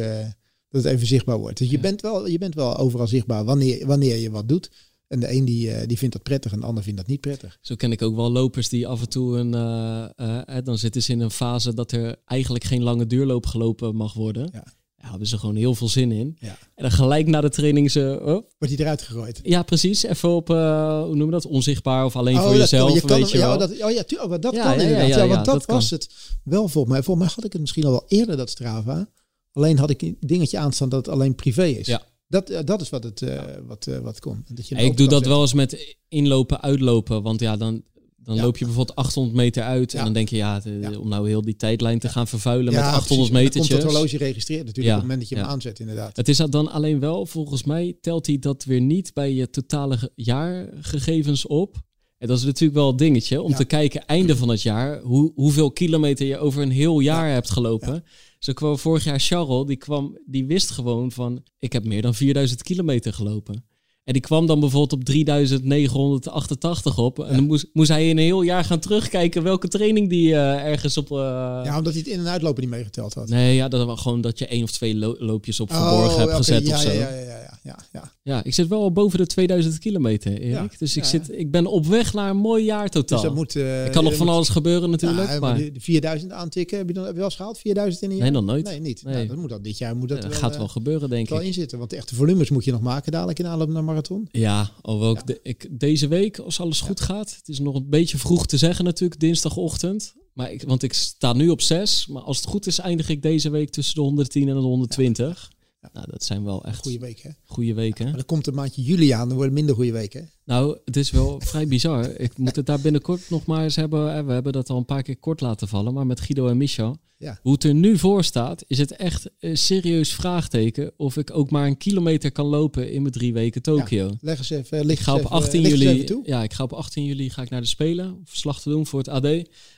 dat het even zichtbaar wordt. Dus je, bent wel, je bent wel overal zichtbaar wanneer, wanneer je wat doet. En de een die, die vindt dat prettig en de ander vindt dat niet prettig. Zo ken ik ook wel lopers die af en toe een. Uh, uh, dan zitten ze in een fase dat er eigenlijk geen lange duurloop gelopen mag worden. Ja. Ja, hebben ze gewoon heel veel zin in. Ja. En dan gelijk na de training ze... Oh. Wordt hij eruit gegooid? Ja, precies. Even op, uh, hoe noemen we dat? Onzichtbaar of alleen oh, voor jezelf, je weet je ja, wel. Dat, oh ja, tu oh, dat kan inderdaad. Ja, want dat, was het wel volgens mij. Volgens mij had ik het misschien al wel eerder, dat Strava. Alleen had ik een dingetje aanstaan dat het alleen privé is. Ja. Dat, uh, dat is wat het uh, wat, uh, wat kon. Dat je ik doe dat wel eens met inlopen, uitlopen. Want ja, dan, dan loop je bijvoorbeeld 800 meter uit. En dan denk je, ja, de, om nou heel die tijdlijn te gaan vervuilen met 800 meter. Komt het horloge registreert natuurlijk op het moment dat je hem aanzet, inderdaad. Het is dan alleen wel, volgens mij telt hij dat weer niet bij je totale jaargegevens op. En dat is natuurlijk wel een dingetje om te kijken einde van het jaar hoe, hoeveel kilometer je over een heel jaar hebt gelopen. Zo kwam vorig jaar Charles, die, kwam, die wist gewoon van, ik heb meer dan 4000 kilometer gelopen. En die kwam dan bijvoorbeeld op 3988 op. En dan moest, moest hij in een heel jaar gaan terugkijken welke training die uh, ergens op... Uh... Ja, omdat hij het in- en uitlopen niet meegeteld had. Nee, ja, dat was gewoon dat je één of twee loopjes op verborgen oh, hebt gezet ja, of zo. Ja, ja, ja, ja, ja. Ja, ik zit wel al boven de 2000 kilometer, Erik. dus ik, zit, ik ben op weg naar een mooi jaar totaal. Dus dat moet, uh, kan nog van alles gebeuren natuurlijk. maar... De, 4000 aantikken, heb je, dan, heb je wel eens gehaald? 4000 in een jaar? Nee, nog nooit. Nee, niet. Nee. Nou, dat moet dat dit jaar moet dat wel, gaat wel gebeuren, denk wel ik. inzitten, want de echte volumes moet je nog maken dadelijk in aanloop naar marathon. Ja, alhoewel ik, de, ik deze week, als alles goed gaat, het is nog een beetje vroeg te zeggen natuurlijk, dinsdagochtend. Maar ik, want ik sta nu op 6, maar als het goed is eindig ik deze week tussen de 110 en de 120. Nou, dat zijn wel echt goede weken. Goede weken. maar dan komt een maandje juli aan, dan worden minder goede weken. Nou, het is wel vrij bizar. Ik moet het daar binnenkort nog maar eens hebben. We hebben dat al een paar keer kort laten vallen, maar met Guido en Michel. Ja. Hoe het er nu voor staat, is het echt een serieus vraagteken of ik ook maar een kilometer kan lopen in mijn drie weken Tokio. Leg eens even, lig Ik ga op even- 18 lig eens juli. even toe. Ja, ik ga op 18 juli ga ik naar de Spelen. Verslag te doen voor het AD.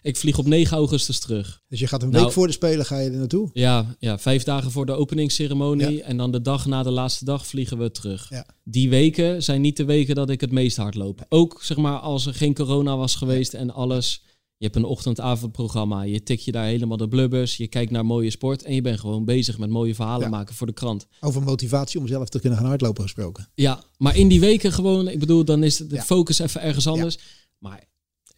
Ik vlieg op 9 augustus terug. Dus je gaat een Nou- week voor de Spelen ga je er naartoe. Ja, ja, vijf dagen voor de openingsceremonie. En dan de dag na de laatste dag vliegen we terug. Ja. Die weken zijn niet de weken dat ik het meest hard loop. Ook zeg maar als er geen corona was geweest en alles. Je hebt een ochtend-avondprogramma. Je tik je daar helemaal de blubbers. Je kijkt naar mooie sport. En je bent gewoon bezig met mooie verhalen Ja. maken voor de krant. Over motivatie om zelf te kunnen gaan hardlopen gesproken. Ja, maar in die weken gewoon, ik bedoel, dan is de Ja. focus even ergens anders. Maar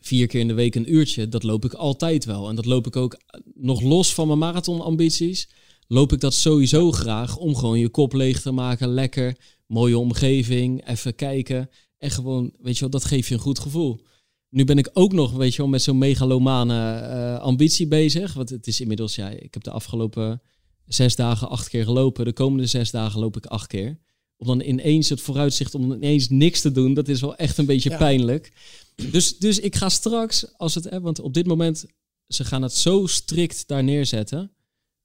vier keer in de week een uurtje, dat loop ik altijd wel. En dat loop ik ook nog los van mijn marathonambities. Loop ik dat sowieso graag om gewoon je kop leeg te maken. Lekker, mooie omgeving, even kijken. En gewoon, weet je wel, dat geeft je een goed gevoel. Nu ben ik ook nog, weet je wel, met zo'n megalomane eh, ambitie bezig. Want het is inmiddels, ja, ik heb de afgelopen zes dagen acht keer gelopen. De komende zes dagen loop ik acht keer. Om dan ineens het vooruitzicht om ineens niks te doen, dat is wel echt een beetje Ja. pijnlijk. Dus, dus ik ga straks, als het, hè, want op dit moment, ze gaan het zo strikt daar neerzetten.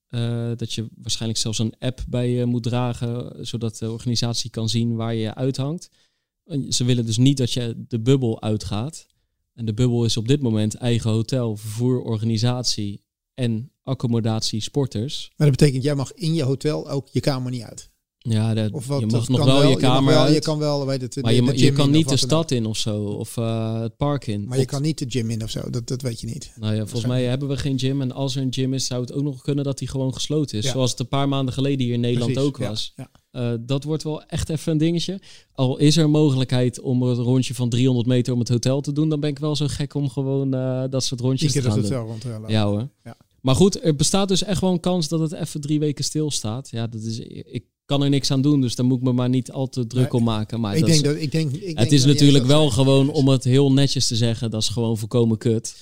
eh, dat je waarschijnlijk zelfs een app bij je moet dragen, zodat de organisatie kan zien waar je uithangt. Ze willen dus niet dat je de bubbel uitgaat. En de bubbel is op dit moment eigen hotel, vervoer, organisatie en accommodatie sporters. Maar dat betekent, jij mag in je hotel ook je kamer niet uit. Ja, dat, Of wat, je mag nog wel, je kamer wel, uit, Je kan wel, weet het, maar de, je, de je kan niet de stad in of zo, of eh, het park in. Maar je kan niet de gym in of zo. Dat, dat weet je niet. Nou ja, volgens mij hebben we geen gym. En als er een gym is, zou het ook nog kunnen dat die gewoon gesloten is. Ja. Zoals het een paar maanden geleden hier in Nederland Precies, ook was. ja. Eh, dat wordt wel echt even een dingetje. Al is er mogelijkheid om een rondje van 300 meter om het hotel te doen, dan ben ik wel zo gek om gewoon eh, dat soort rondjes te gaan hotel doen. rond. Ja hoor. Ja. Maar goed, er bestaat dus echt wel een kans dat het even drie weken stilstaat. Ja, dat is, ik kan er niks aan doen, dus daar moet ik me maar niet al te druk om maken. Maar ik dat denk is- dat, ik denk, ik denk het is natuurlijk wel gewoon, om het heel netjes te zeggen, dat is gewoon voorkomen kut.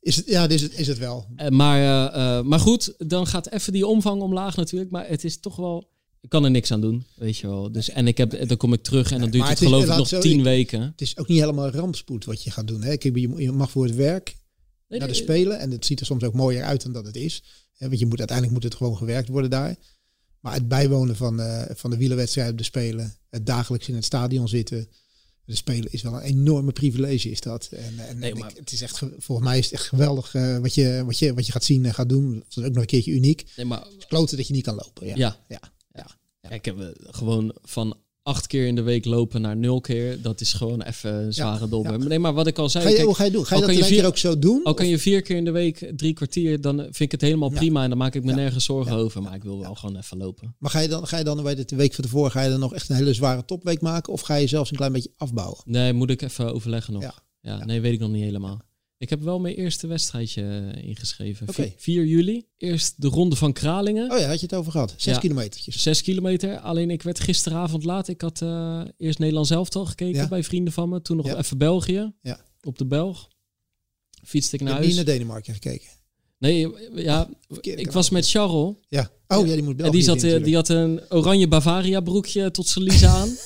Is het, ja, is het, is het wel. Eh, maar, eh, eh, maar goed, dan gaat even die omvang omlaag natuurlijk. Maar het is toch wel... Ik kan er niks aan doen, weet je wel. Dus, en ik heb, dan kom ik terug en dan duurt het het is- geloof ik nog zo- tien weken. Het is ook niet helemaal rampspoed wat je gaat doen. Hè? Kijk, je, je mag voor het werk Nee, naar de nee, spelen. En het ziet er soms ook mooier uit dan dat het is. Hè, want je moet, uiteindelijk moet het gewoon gewerkt worden daar. Maar het bijwonen van, eh, van de wielerwedstrijd op de Spelen. Het dagelijks in het stadion zitten. De Spelen is wel een enorme privilege is dat. En, en, Nee, en maar- ik- het is echt, ge- volgens mij is het echt geweldig eh, wat, je, wat, je, wat je gaat zien en gaat doen. Dat is ook nog een keertje uniek. nee, maar Het kloten dat je niet kan lopen. Ja. ja. Ja. Ja, ik heb eh, gewoon van acht keer in de week lopen naar nul keer. Dat is gewoon even een zware dobber. ja. Nee, maar wat ik al zei... Ga je, kijk, hoe ga je doen? Ga je dat je één keer vier- ook zo doen? al kan je vier keer in de week drie kwartier, dan vind ik het helemaal Ja. prima. En dan maak ik me nergens zorgen over. Maar ik wil wel gewoon even lopen. Maar ga je dan, ga je dan bij de week van tevoren, ga je dan nog echt een hele zware topweek maken? Of ga je zelfs een klein beetje afbouwen? Nee, moet ik even overleggen nog. Ja. nee, weet ik nog niet helemaal. Ik heb wel mijn eerste wedstrijdje eh, ingeschreven. Oké. Vi- 4 juli. Eerst de ronde van Kralingen. Oh ja, had je het over gehad. Zes Ja. kilometertjes. Zes kilometer. Alleen ik werd gisteravond laat. Ik had eh, eerst Nederland zelf al gekeken Ja. bij vrienden van me. Toen nog Ja. even België. Ja. Op de Belg. Fietste ik Ik naar heb niet huis. naar Denemarken gekeken. Nee, ja, ik was met Charles. Ja. Oh ja, die moet En die, zat, eh, die had een oranje Bavaria broekje tot zijn lies aan.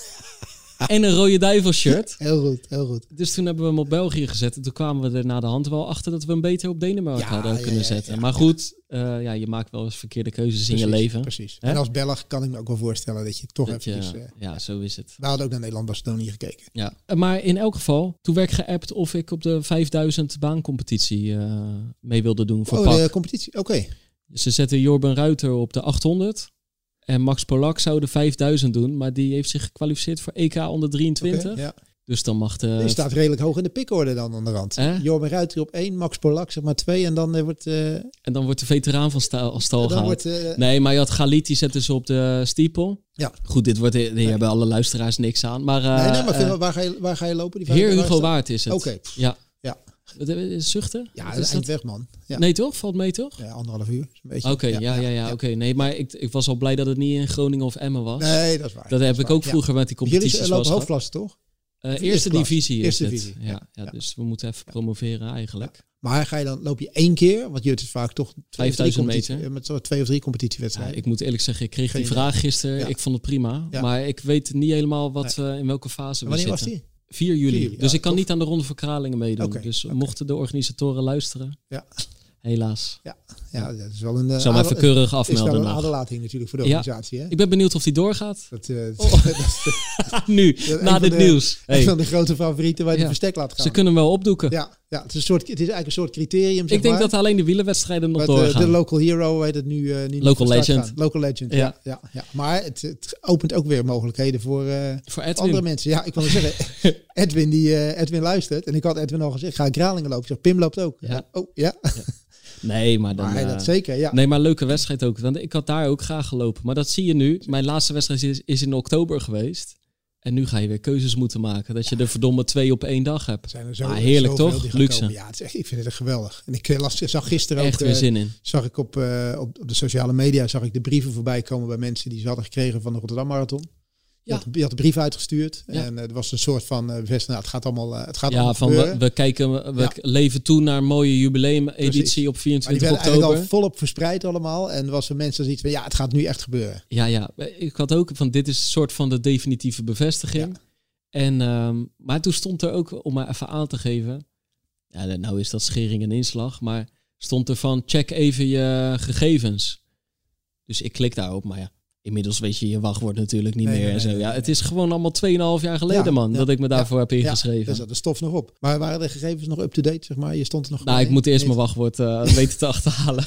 en een rode duivel shirt. Heel goed, heel goed. Dus toen hebben we hem op België gezet. En toen kwamen we er na de hand wel achter dat we hem beter op Denemarken Ja, hadden ja, kunnen zetten. ja, maar goed, eh, ja, je maakt wel eens verkeerde keuzes in je leven. Precies. En als Belg kan ik me ook wel voorstellen dat je toch Dat je- eventjes... eh, ja, zo is het. we hadden ook naar Nederland-Barcelona gekeken. Ja. Maar in elk geval, toen werd geappt of ik op de 5000 baancompetitie eh, mee wilde doen voor Oh, PAK. de competitie. Oké. Ze zetten Jorben Ruiter op de 800. En Max Polak zou de 5000 doen. Maar die heeft zich gekwalificeerd voor EK onder 23. Oké, ja. Dus dan mag de... Die staat redelijk hoog in de pikorde dan aan de rand. Hè? Jorben Ruiter op één, Max Polak zeg maar twee. En dan eh, wordt... eh, En dan wordt de veteraan van stal, stal gehaald. wordt eh, Nee, maar je had Galit, die zetten ze op de stiepel. Ja. Goed, dit wordt, hier hebben alle luisteraars niks aan. Maar, eh, nee, nee, maar eh, waar, ga je, waar ga je lopen? Die Heer Hugo? Waard is het. Oké. Ja. Wat, eh, Zuchten? Ja, dat is is dat? weg, man. Ja. Nee toch? Valt mee toch? Ja, anderhalf uur. is. Oké, ja, ja, ja. oké. Nee, maar ik, ik was al blij dat het niet in Groningen of Emmen was. Nee, dat is waar. dat heb is ik ook Ja. vroeger met die Jullie competities lopen eens gehad. hoofdklasse, toch? Eh, Eerste eerste divisie is Eerste het. divisie, Ja, ja, ja, ja. dus we moeten even promoveren eigenlijk. Maar ga je dan, loop je één keer? Want je hebt vaak toch twee of drie 5000 competitie- meter. eh, Met zo twee of drie Ja, competitiewedstrijden. ik moet eerlijk zeggen, ik kreeg Geen die vraag gisteren. Ja. Ik vond het prima. Ja. Maar ik weet niet helemaal wat, eh, in welke fase we Wanneer was zitten. Die? 4 juli. 4 juli, dus ja, ik kan tof. niet aan de Ronde van Kralingen meedoen. Dus mochten de organisatoren luisteren, Ja. helaas. Ja, dat is wel een... eh, Ik zal me adel- even keurig is wel een aderlating natuurlijk voor de Ja. organisatie. Hè? Ik ben benieuwd of die doorgaat. Dat, eh, Oh. nu, na dit de- nieuws. een Hey, van de grote favorieten waar je Ja. de verstek laat gaan. ze kunnen hem wel opdoeken. Ja, ja het, is een soort, het is eigenlijk een soort criterium. Zeg ik denk maar. dat alleen de wielerwedstrijden nog Maar de, doorgaan. de local hero heet het nu. eh nu Local legend. gaan. Local legend, Ja. ja. ja, ja, Maar het, het opent ook weer mogelijkheden voor eh, Voor andere mensen. Ja, ik wil zeggen, Edwin, die, eh, Edwin luistert. En ik had Edwin al gezegd, ga ik Kralingen lopen. Ik zeg, Pim loopt ook. Ja. Oh, ja. Nee, maar dan... Maar eh, dat zeker, ja. Nee, maar leuke wedstrijd ook. Want ik had daar ook graag gelopen. Maar dat zie je nu. Mijn laatste wedstrijd is, is in oktober geweest. En nu ga je weer keuzes moeten maken. Dat je er verdomme twee op één dag hebt. zijn er zo, Ah, heerlijk, toch? Luxe. komen. Ja, het is echt, ik vind het echt geweldig. En ik eh, las, zag gisteren Echt ook, weer eh, zin in. zag ik op, eh, op, op de sociale media zag ik de brieven voorbij komen bij mensen die ze hadden gekregen van de Rotterdam Marathon. Je, Ja. had, je had de brief uitgestuurd Ja. en eh, er was een soort van eh, bevestiging. Nou, het gaat allemaal, het gaat Ja, allemaal van we, gebeuren. we kijken, we Ja. leven toe naar een mooie jubileumeditie op maar die 24 werden eigenlijk oktober. al volop verspreid allemaal. En was er mensen zoiets van, ja, het gaat nu echt gebeuren. Ja, ja. Ik had ook van dit is een soort van de definitieve bevestiging. En, ehm, maar toen stond er ook, om maar even aan te geven. Ja, nou is dat schering en inslag. Maar stond er van check even je gegevens. Dus ik klik daarop. Maar ja, inmiddels weet je je wachtwoord natuurlijk niet Nee, meer. nee, en zo. nee, ja, het is gewoon allemaal 2,5 jaar geleden, Ja, man. ja, dat ik me daarvoor heb Ja, ingeschreven. daar zat de stof nog op. Maar waren de gegevens nog up-to-date, zeg maar? Je stond er nog nou, ik moet eerst mijn wachtwoord eh, weten te achterhalen.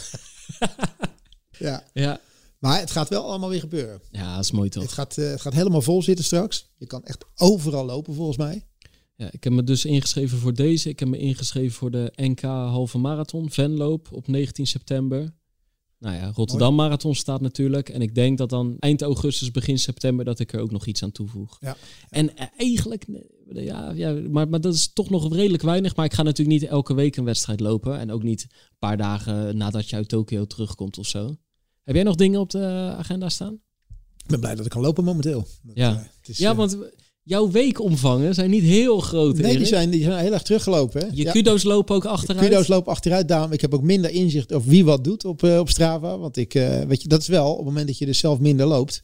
Ja, ja. maar het gaat wel allemaal weer gebeuren. ja, dat is mooi toch. Het gaat, eh, het gaat helemaal vol zitten straks. Je kan echt overal lopen, volgens mij. Ja, ik heb me dus ingeschreven voor deze. Ik heb me ingeschreven voor de NK halve marathon, Venloop op 19 september. Nou ja, Rotterdam Marathon staat natuurlijk. En ik denk dat dan eind augustus, begin september, dat ik er ook nog iets aan toevoeg. Ja. En eigenlijk, ja, ja maar, maar dat is toch nog redelijk weinig. Maar ik ga natuurlijk niet elke week een wedstrijd lopen. En ook niet een paar dagen nadat je uit Tokio terugkomt of zo. Heb jij nog dingen op de agenda staan? Ik ben blij dat ik kan lopen momenteel. Dat, Ja. eh, het is, Ja, eh, want jouw weekomvangen zijn niet heel groot. Nee, die zijn, die zijn heel erg teruggelopen. Hè? Je Ja. kudo's lopen ook achteruit. Kudo's lopen achteruit. Daarom, ik heb ook minder inzicht over wie wat doet op, eh, op Strava. Want ik, eh, weet je, dat is wel, op het moment dat je dus zelf minder loopt,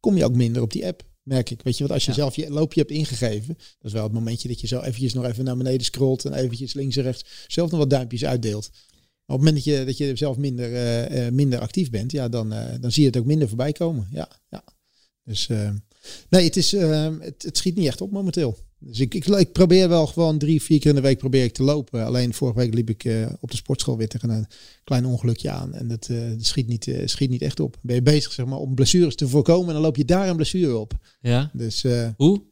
kom je ook minder op die app, merk ik. Weet je, want als je Ja. zelf je loopje hebt ingegeven, dat is wel het momentje dat je zo eventjes nog even naar beneden scrolt en eventjes links en rechts zelf nog wat duimpjes uitdeelt. Maar op het moment dat je, dat je zelf minder, eh, minder actief bent, ja, dan, dan zie je het ook minder voorbij komen. Ja, ja. Dus nee, het, is, eh, het, het schiet niet echt op momenteel. Dus ik, ik, ik probeer wel gewoon drie, vier keer in de week probeer ik te lopen. Alleen vorige week liep ik eh, op de sportschool weer tegen een klein ongelukje aan. En dat, eh, dat schiet, niet, eh, schiet niet echt op. Ben je bezig zeg maar, om blessures te voorkomen en dan loop je daar een blessure op. Ja. Dus Hoe?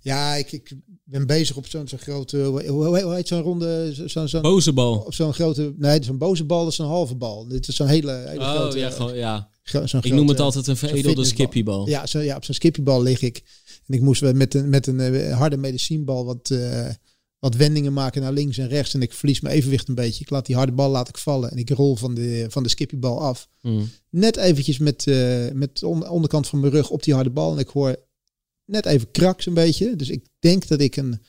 ja, ik, ik ben bezig op zo'n zo'n grote, hoe, heet zo'n ronde, zo- zo'n zo'n Boze bal. zo'n grote, nee, zo'n boze bal, dat is een halve bal. Dit is zo'n hele, hele Oh grote. ja, gewoon, ja. Ik noem het altijd een veredelde skippybal. Ja, zo, ja, op zo'n skippiebal lig ik. En ik moest met een, met een eh, harde medicijnbal wat, eh, wat wendingen maken naar links en rechts. En ik verlies mijn evenwicht een beetje. Ik laat die harde bal laat ik vallen. En ik rol van de, van de skippiebal af. Mm. Net eventjes met, eh, met de on- onderkant van mijn rug op die harde bal. En ik hoor net even kraks een beetje. Dus ik denk dat ik een,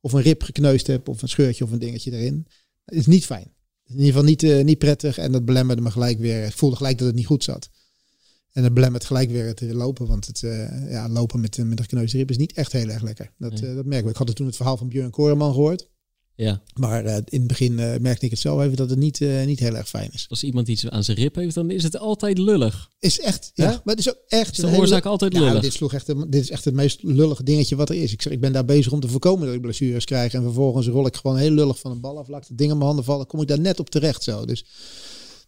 of een rib gekneusd heb. Of een scheurtje of een dingetje erin. Het is niet fijn. In ieder geval niet, niet prettig. En dat belemmerde me gelijk weer. Ik voelde gelijk dat het niet goed zat. En dat belemmert gelijk weer het lopen. Want het eh, ja, lopen met, met een gekneusde rib is niet echt heel erg lekker. Dat, Nee. eh, dat merk ik. Ik had het toen het verhaal van Björn Koreman gehoord. Ja. Maar eh, in het begin eh, merkte ik het zelf even dat het niet, eh, niet heel erg fijn is. Als iemand iets aan zijn rib heeft, dan is het altijd lullig. Is echt, ja. Ja? Maar het is ook echt Is de hele- oorzaak altijd Nou, lullig? dit, sloeg echt, de- dit is echt het meest lullige dingetje wat er is. Ik, zeg, ik ben daar bezig om te voorkomen dat ik blessures krijg. En vervolgens rol ik gewoon heel lullig van een bal af. Laat ik het ding in mijn handen vallen. Kom ik daar net op terecht zo. Dus,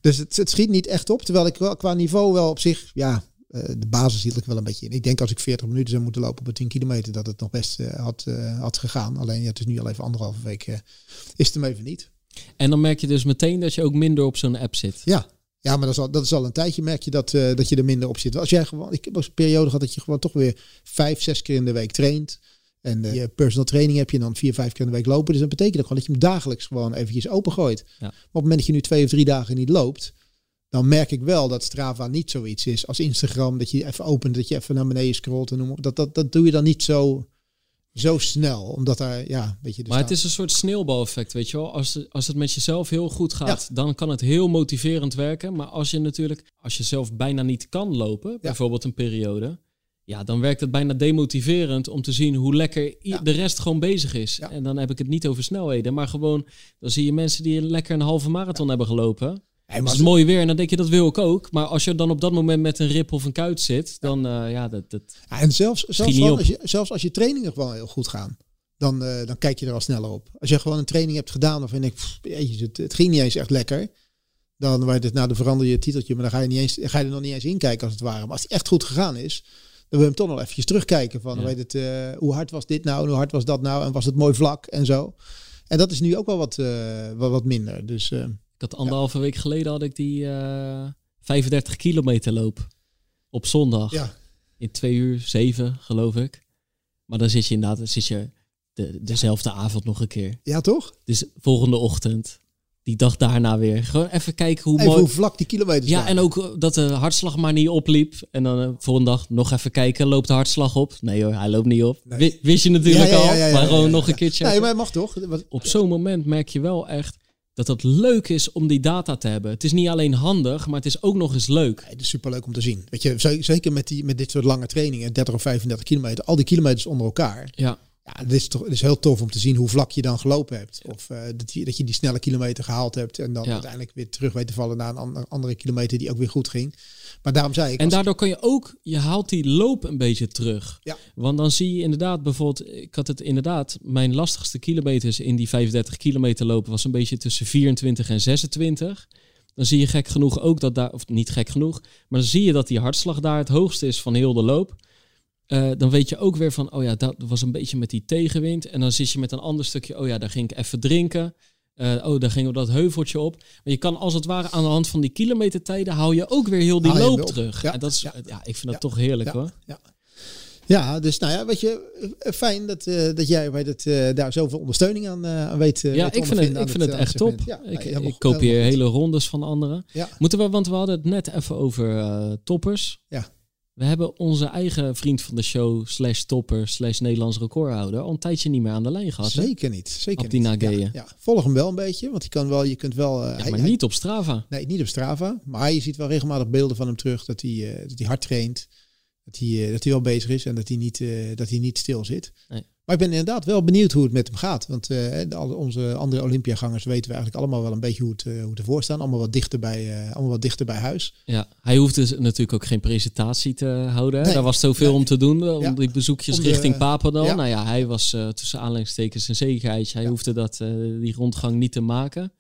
dus het, het schiet niet echt op. Terwijl ik wel, qua niveau wel op zich... Ja, eh, de basis hield ik wel een beetje in. Ik denk als ik 40 minuten zou moeten lopen op een 10 kilometer... dat het nog best eh, had, eh, had gegaan. Alleen ja, het is nu al even anderhalve week... is het hem even niet. En dan merk je dus meteen dat je ook minder op zo'n app zit. Ja. Ja, maar dat is, al, dat is al een tijdje merk je dat, dat je er minder op zit. Als jij gewoon, ik heb ook een periode gehad dat je gewoon toch weer vijf, zes keer in de week traint. En eh, je personal training heb je dan vier, vijf keer in de week lopen. Dus dat betekent ook gewoon dat je hem dagelijks gewoon eventjes opengooit. Ja. Maar op het moment dat je nu twee of drie dagen niet loopt, dan merk ik wel dat Strava niet zoiets is als Instagram. Dat je even opent, dat je even naar beneden scrolt en noem op. Dat, dat, dat doe je dan niet zo, zo snel. Omdat daar, ja, weet je. dus Maar het is een soort sneeuwbaleffect, weet je wel. Als, als het met jezelf heel goed gaat, dan kan het heel motiverend werken. Maar als je natuurlijk, als je zelf bijna niet kan lopen, bijvoorbeeld een periode, ja, dan werkt het bijna demotiverend om te zien hoe lekker de rest gewoon bezig is. En dan heb ik het niet over snelheden, maar gewoon, dan zie je mensen die lekker een halve marathon hebben gelopen. Hey, het is mooi weer en dan denk je dat wil ik ook. Maar als je dan op dat moment met een rip of een kuit zit, dan uh, ja, dat, dat En zelfs, zelfs, als je, zelfs als je trainingen gewoon heel goed gaan, dan, uh, dan kijk je er al sneller op. Als je gewoon een training hebt gedaan of je denkt, het, het ging niet eens echt lekker. Dan waar het, nou, dan verander je het titeltje, maar dan ga je, niet eens, ga je er nog niet eens in kijken als het ware. Maar als het echt goed gegaan is, dan wil je hem toch nog eventjes terugkijken van, weet het, uh, hoe hard was dit nou, hoe hard was dat nou en was het mooi vlak en zo. En dat is nu ook wel wat, wat, wat minder. Dus ik had anderhalve week geleden had ik die uh, eh, 35 kilometer loop op zondag. Ja. In twee uur zeven, geloof ik. Maar dan zit je inderdaad, dan zit je de, dezelfde avond nog een keer. Ja, toch? Dus volgende ochtend. Die dag daarna weer. Gewoon even kijken hoe even mooi... hoe vlak die kilometers Ja, en ook dat de hartslag maar niet opliep. En dan uh, volgende dag nog even kijken. Loopt de hartslag op? Nee hoor, hij loopt niet op. Wist je natuurlijk al. maar gewoon nog een keertje. Nee, maar mag toch? Op zo'n moment merk je wel echt dat het leuk is om die data te hebben. Het is niet alleen handig, maar het is ook nog eens leuk. het is superleuk om te zien. Weet je, zeker met, die, met dit soort lange trainingen, 30 of 35 kilometer, al die kilometers onder elkaar. Ja. Ja, het is toch het is heel tof om te zien hoe vlak je dan gelopen hebt. Of uh, dat, je, dat je die snelle kilometer gehaald hebt en dan uiteindelijk weer terug weet te vallen naar een andere, andere kilometer die ook weer goed ging. Maar daarom zei ik. En daardoor kan je ook, je haalt die loop een beetje terug. Ja. Want dan zie je inderdaad bijvoorbeeld, ik had het inderdaad, mijn lastigste kilometers in die 35 kilometer lopen was een beetje tussen 24 en 26. Dan zie je gek genoeg ook dat daar, of niet gek genoeg, maar dan zie je dat die hartslag daar het hoogste is van heel de loop. Uh, dan weet je ook weer van, oh ja, dat was een beetje met die tegenwind. En dan zit je met een ander stukje, oh ja, daar ging ik even drinken. Uh, oh, daar gingen we dat heuveltje op. Maar je kan als het ware aan de hand van die kilometertijden hou je ook weer heel die loop terug. Ja, en dat is, ja. ja ik vind dat toch heerlijk hoor. Ja. Ja, dus nou ja, weet je, eh, fijn dat, uh, dat jij weet het, uh, daar zoveel ondersteuning aan, uh, aan weet. ja, ik vind het, ik vind het, echt top. Ja, ik, ik kopieer hele rondes van anderen. Ja. Moeten we, want we hadden het net even over toppers. Ja. We hebben onze eigen vriend van de show, slash topper, slash Nederlands recordhouder, al een tijdje niet meer aan de lijn gehad. Zeker niet. Zeker Abdina niet. Ja, ja, Volg hem wel een beetje, want je kan wel, je kunt wel. Uh, ja, maar niet op Strava. Nee, niet op Strava. Maar je ziet wel regelmatig beelden van hem terug dat hij, uh, dat hij hard traint. Dat hij, uh, dat hij wel bezig is en dat hij niet, dat hij niet stil zit. Nee. Maar ik ben inderdaad wel benieuwd hoe het met hem gaat. Want uh, al onze andere Olympiagangers weten we eigenlijk allemaal wel een beetje hoe het, uh, hoe het ervoor staan. Allemaal wat, dichter bij, uh, allemaal wat dichter bij huis. Ja, hij hoeft dus natuurlijk ook geen presentatie te houden. Nee, Daar was zoveel om te doen. Om die bezoekjes richting Papendal. Ja. Nou ja, hij was tussen aanleidingstekens een zekerheidje. Hij ja. hoefde dat, die rondgang niet te maken.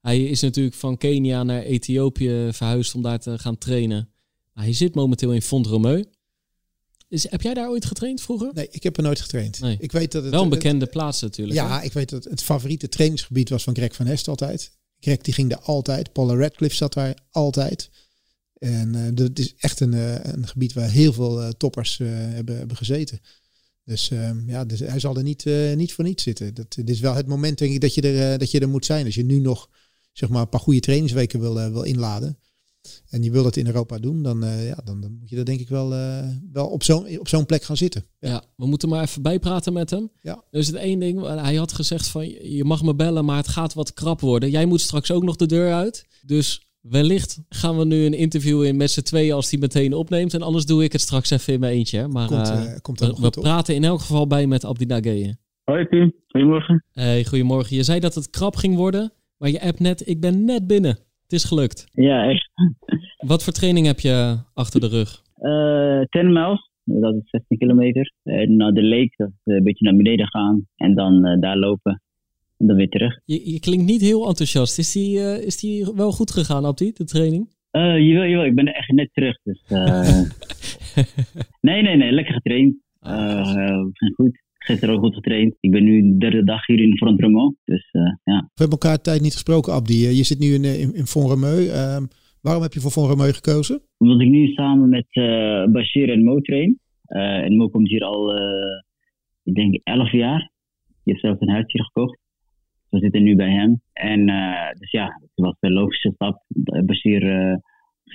Hij is natuurlijk van Kenia naar Ethiopië verhuisd om daar te gaan trainen. Hij zit momenteel in Font-Romeu. Is, heb jij daar ooit getraind vroeger? Nee, ik heb er nooit getraind. Nee. Ik weet dat het, Wel een bekende het, plaats natuurlijk. Ja, ik weet dat het favoriete trainingsgebied was van Greg van Hest altijd. Greg die ging daar altijd. Paula Radcliffe zat daar altijd. En uh, dat is echt een, uh, een gebied waar heel veel uh, toppers hebben, hebben gezeten. Dus ehm, ja, dus hij zal er niet, niet voor niets zitten. Dat, dit is wel het moment denk ik dat je er, dat je er moet zijn. Als je nu nog zeg maar, een paar goede trainingsweken wil, wil inladen en je wil dat in Europa doen, dan, uh, ja, dan, dan, moet je er denk ik wel, uh, wel op zo'n op zo'n plek gaan zitten. Ja. ja. we moeten maar even bijpraten met hem. Ja. Dus het één ding, hij had gezegd van je mag me bellen, maar het gaat wat krap worden. Jij moet straks ook nog de deur uit. Dus wellicht gaan we nu een interview in met z'n tweeën als die meteen opneemt. En anders doe ik het straks even in mijn eentje. Maar komt, uh, komt we, we praten in elk geval bij met Abdina Geye. Hoi Pim, goedemorgen. Hey, goedemorgen. Je zei dat het krap ging worden, maar je app net, ik ben net binnen. Het is gelukt. Ja, echt. Wat voor training heb je achter de rug? Uh, 10 miles, dat is 16 kilometer. En naar de lake, dat is een beetje naar beneden gaan. En dan uh, daar lopen. En dan weer terug. Je, je klinkt niet heel enthousiast. Is die, uh, is die wel goed gegaan, Abdi, de training? Uh, jawel, jawel, ik ben echt net terug. Dus, nee, nee, nee, lekker getraind. Uh, goed gisteren ook goed getraind. Ik ben nu de derde dag hier in Front Romeu. Dus uh, ja. We hebben elkaar tijd niet gesproken, Abdi. Je zit nu in, in, in Romeu. Uh, waarom heb je voor Font Romeu gekozen? Omdat ik nu samen met uh, Bashir en Mo train. en Mo komt hier al, ik denk, 11 jaar. Die heeft zelf een huis hier gekocht. We zitten nu bij hem. En dus ja, het was de logische stap. Bashir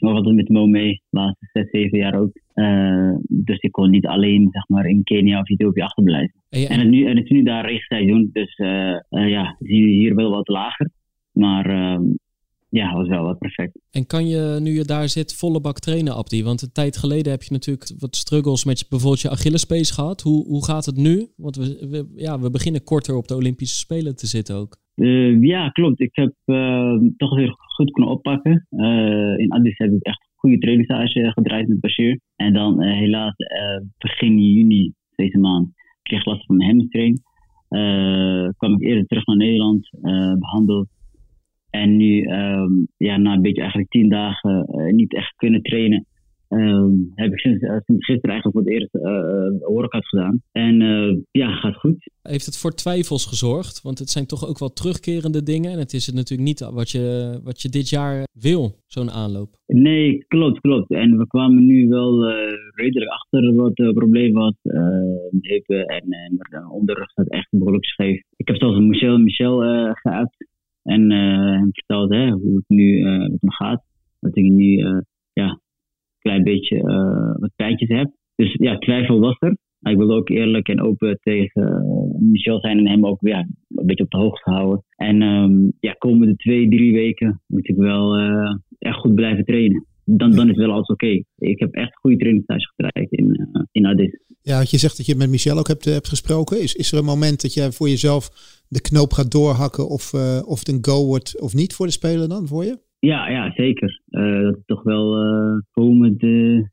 ook altijd met Mo mee, de laatste zes, zeven jaar ook. Uh, dus ik kon niet alleen zeg maar, in Kenia of Ethiopië achterblijven. En, en, het, nu, en het is nu daar rechtseizoen, dus uh, uh, ja, zie je hier wel wat lager. Maar ja, was wel wat perfect. En kan je, nu je daar zit, volle bak trainen, Abdi? Want een tijd geleden heb je natuurlijk wat struggles met je, bijvoorbeeld je Achillespees gehad. Hoe, hoe gaat het nu? Want we, we, ja, we beginnen korter op de Olympische Spelen te zitten ook. Uh, ja, klopt. Ik heb uh, toch weer goed kunnen oppakken. Uh, in Addis heb ik echt goede trainingstage gedraaid met Bashir. En dan helaas begin juni deze maand kreeg ik last van mijn hamstring. kwam ik eerder terug naar Nederland, behandeld. En nu, um, ja, na een beetje eigenlijk tien dagen niet echt kunnen trainen, Um, heb ik sinds, sinds, gisteren eigenlijk voor het eerst uh, workout gedaan. En uh, ja, gaat goed. Heeft het voor twijfels gezorgd? Want het zijn toch ook wel terugkerende dingen. En het is het natuurlijk niet wat je, wat je dit jaar wil, zo'n aanloop. Nee, klopt, klopt. En we kwamen nu wel redelijk achter wat het probleem was. heupen en, en de onderrug staat echt behoorlijk scheef. Ik heb zelfs Michel, Michel geappt. En hem verteld hè, hoe het nu met me gaat. Dat ik nu ja, klein beetje uh, wat pijntjes heb. Dus ja, twijfel was er. Maar ik wilde ook eerlijk en open tegen uh, Michel zijn en hem ook ja, een beetje op de hoogte houden. En um, ja, komende twee, drie weken moet ik wel uh, echt goed blijven trainen. Dan, dan is wel alles oké. Ik heb echt goede trainingstage gedraaid in, in Addis. Ja, wat je zegt dat je met Michel ook hebt, hebt gesproken. Is, is er een moment dat je voor jezelf de knoop gaat doorhakken of, of het een go wordt of niet voor de speler dan, voor je? Ja, ja zeker. Uh, dat is toch wel uh, komen de,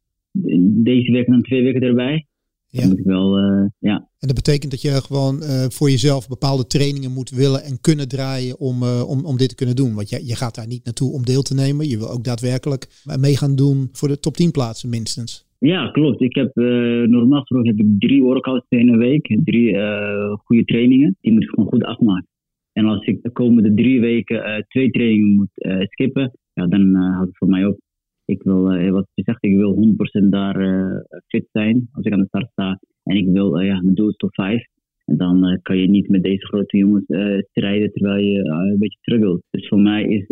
deze week en dan twee weken erbij. Ja. moet ik wel, uh, ja. En dat betekent dat je gewoon voor jezelf bepaalde trainingen moet willen en kunnen draaien om, om, om dit te kunnen doen. Want je, je gaat daar niet naartoe om deel te nemen. Je wil ook daadwerkelijk mee gaan doen voor de top 10 plaatsen minstens. Ja, klopt. Ik heb normaal gesproken heb ik drie workouts in een week. Drie goede trainingen. Die moet ik gewoon goed afmaken. En als ik de komende drie weken uh, twee trainingen moet uh, skippen, ja, dan uh, houdt het voor mij op. Ik wil, wat je zegt, ik wil 100% daar fit zijn als ik aan de start sta. En ik wil, ja, mijn doel is 5. En dan kan je niet met deze grote jongens strijden terwijl je een beetje struggelt. Dus voor mij is,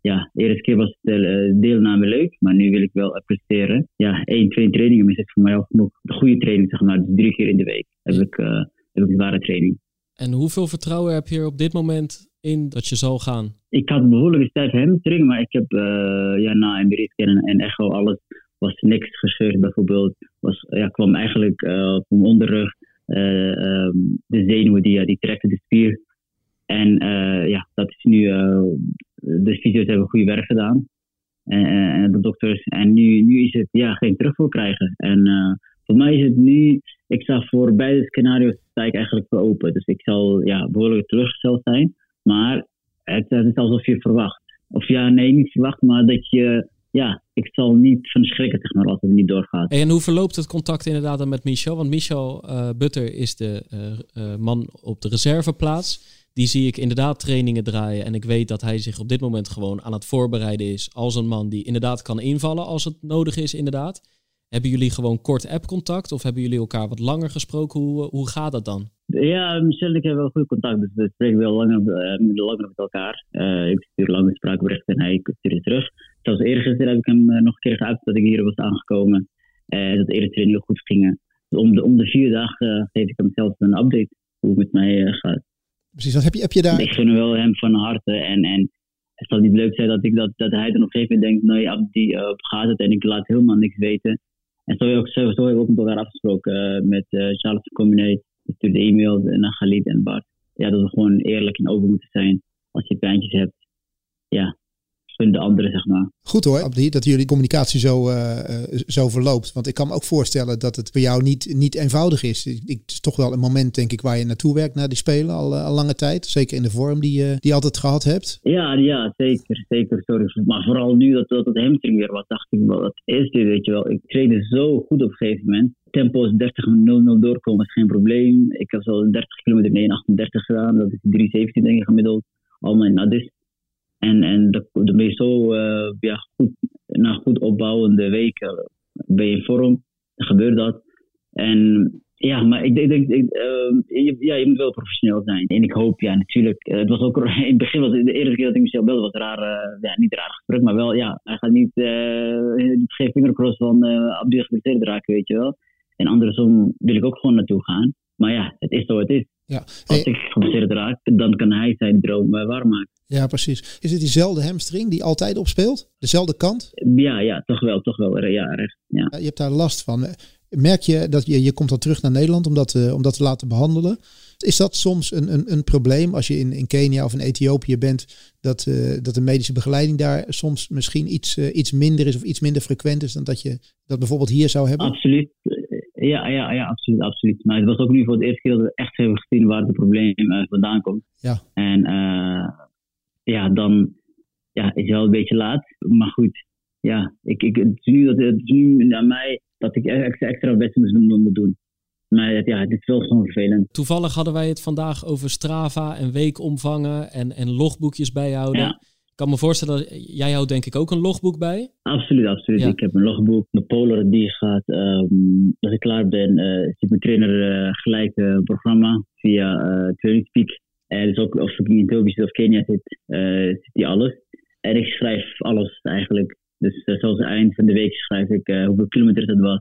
ja, de eerste keer was de deelname leuk, maar nu wil ik wel presteren. Ja, één, twee trainingen is het voor mij al genoeg. De goede training, zeg maar, dus drie keer in de week heb ik, heb ik zware training. En hoeveel vertrouwen heb je er op dit moment in dat je zal gaan? Ik had behoorlijk een stijf hamstring, maar ik heb uh, ja, na MRI-scan en, echo alles was niks gescheurd bijvoorbeeld. Was, ja, kwam eigenlijk uh, van mijn onderrug. Uh, um, de zenuwen die, die trekken de spier. En ja, dat is nu, de fysio's hebben goede werk gedaan. En, en de dokters. En nu, nu is het ja, geen terugvoer krijgen. En voor mij is het nu, ik sta voor beide scenario's sta ik eigenlijk voor open. Dus ik zal ja, behoorlijk teruggesteld zijn. Maar het, is alsof je verwacht. Of ja, nee, niet verwacht, maar dat je ja, ik zal niet van schrikken zeg maar, als het niet doorgaat. En hoe verloopt het contact inderdaad dan met Michel? Want Michel uh, Butter is de uh, uh, man op de reserveplaats. Die zie ik inderdaad trainingen draaien. En ik weet dat hij zich op dit moment gewoon aan het voorbereiden is als een man die inderdaad kan invallen als het nodig is, inderdaad. Hebben jullie gewoon kort app-contact of hebben jullie elkaar wat langer gesproken? Hoe, hoe gaat dat dan? Ja, Michel en ik hebben wel goed contact, dus we spreken wel langer, uh, langer met elkaar. Uh, ik stuur lange spraakberichten en hij stuurt terug. Zelfs eerder heb ik hem uh, nog een keer geuit dat ik hier was aangekomen. en dat de eerste training heel goed gingen. Dus om de, om de vier dagen geef ik hem zelf een update hoe het met mij gaat. Precies, wat heb je, heb je daar? Ik gun wel hem van harte en, en het zal niet leuk zijn dat, ik dat, dat hij dan op een gegeven moment denkt, nee, Abdi, gaat het en ik laat helemaal niks weten. En zo, ook, zo, hebben we ook met elkaar afgesproken uh, met uh, Charles Combiné. Ik stuurde e-mail naar Khalid en Bart. Ja, dat we gewoon eerlijk en open moeten zijn. Als je pijntjes hebt, ja, de anderen, zeg maar. Goed hoor, Abdi, dat jullie communicatie zo, uh, zo verloopt. Want ik kan me ook voorstellen dat het voor jou niet, niet eenvoudig is. Ik, het is toch wel een moment, denk ik, waar je naartoe werkt naar die Spelen al, al lange tijd. Zeker in de vorm die, uh, die je altijd gehad hebt. Ja, ja zeker. zeker sorry. Maar vooral nu dat, dat het hamstring weer was, dacht ik wel, dat is dit, weet je wel. Ik trainde zo goed op een gegeven moment. Tempo is 30.00 doorkomen is geen probleem. Ik heb zo 30 kilometer in 1.38 gedaan. Dat is 3.17 denk ik gemiddeld. Allemaal in Addis. En, en de, de ben je zo uh, ja, goed, na goed opbouwende weken ben je in vorm. Dan gebeurt dat. En ja, maar ik denk, ik, uh, je, ja, je moet wel professioneel zijn. En ik hoop, ja, natuurlijk. Uh, het was ook in het begin, was de eerste keer dat ik Michel belde, was raar, uh, ja, niet raar gesprek, maar wel, ja, hij gaat niet geen vingercross van uh, geblesseerd raken, weet je wel. En andersom wil ik ook gewoon naartoe gaan. Maar ja, het is zo het is. Ja. Als ik geblesseerd raak, dan kan hij zijn droom eh, waarmaken. ja, precies. Is het diezelfde hamstring die altijd opspeelt? Dezelfde kant? Ja, ja, toch wel, toch wel. Ja, recht. Ja. Ja, Je hebt daar last van. Merk je dat je, je komt dan terug naar Nederland om dat, eh, om dat te laten behandelen? Is dat soms een, een, een probleem als je in, in Kenia of in Ethiopië bent, dat, eh, dat de medische begeleiding daar soms misschien iets, iets minder is of iets minder frequent is dan dat je dat bijvoorbeeld hier zou hebben? Absoluut. Ja, ja, ja, absoluut, absoluut. Maar het was ook nu voor het eerste keer dat we echt hebben gezien waar het probleem eh, vandaan komt. Ja. En eh, ja, dan ja, is het wel een beetje laat. Maar goed, ja, ik, ik, het, is nu dat, het is nu aan mij dat ik extra, extra moet doen. Maar ja, het is wel gewoon vervelend. Toevallig hadden wij het vandaag over Strava en weekomvangen en, en logboekjes bijhouden. Ja. Ik kan me voorstellen, dat jij houdt denk ik ook een logboek bij. Absoluut, absoluut. Ja. Ik heb een logboek. Mijn polar die gaat, ehm, als ik klaar ben, eh zit mijn trainer eh, gelijk een programma via eh TrainingSpeak. En dus ook of ik in Ethiopië zit of Kenia zit, zit die alles. En ik schrijf alles eigenlijk. Dus zoals eind van de week schrijf ik hoeveel kilometer het was.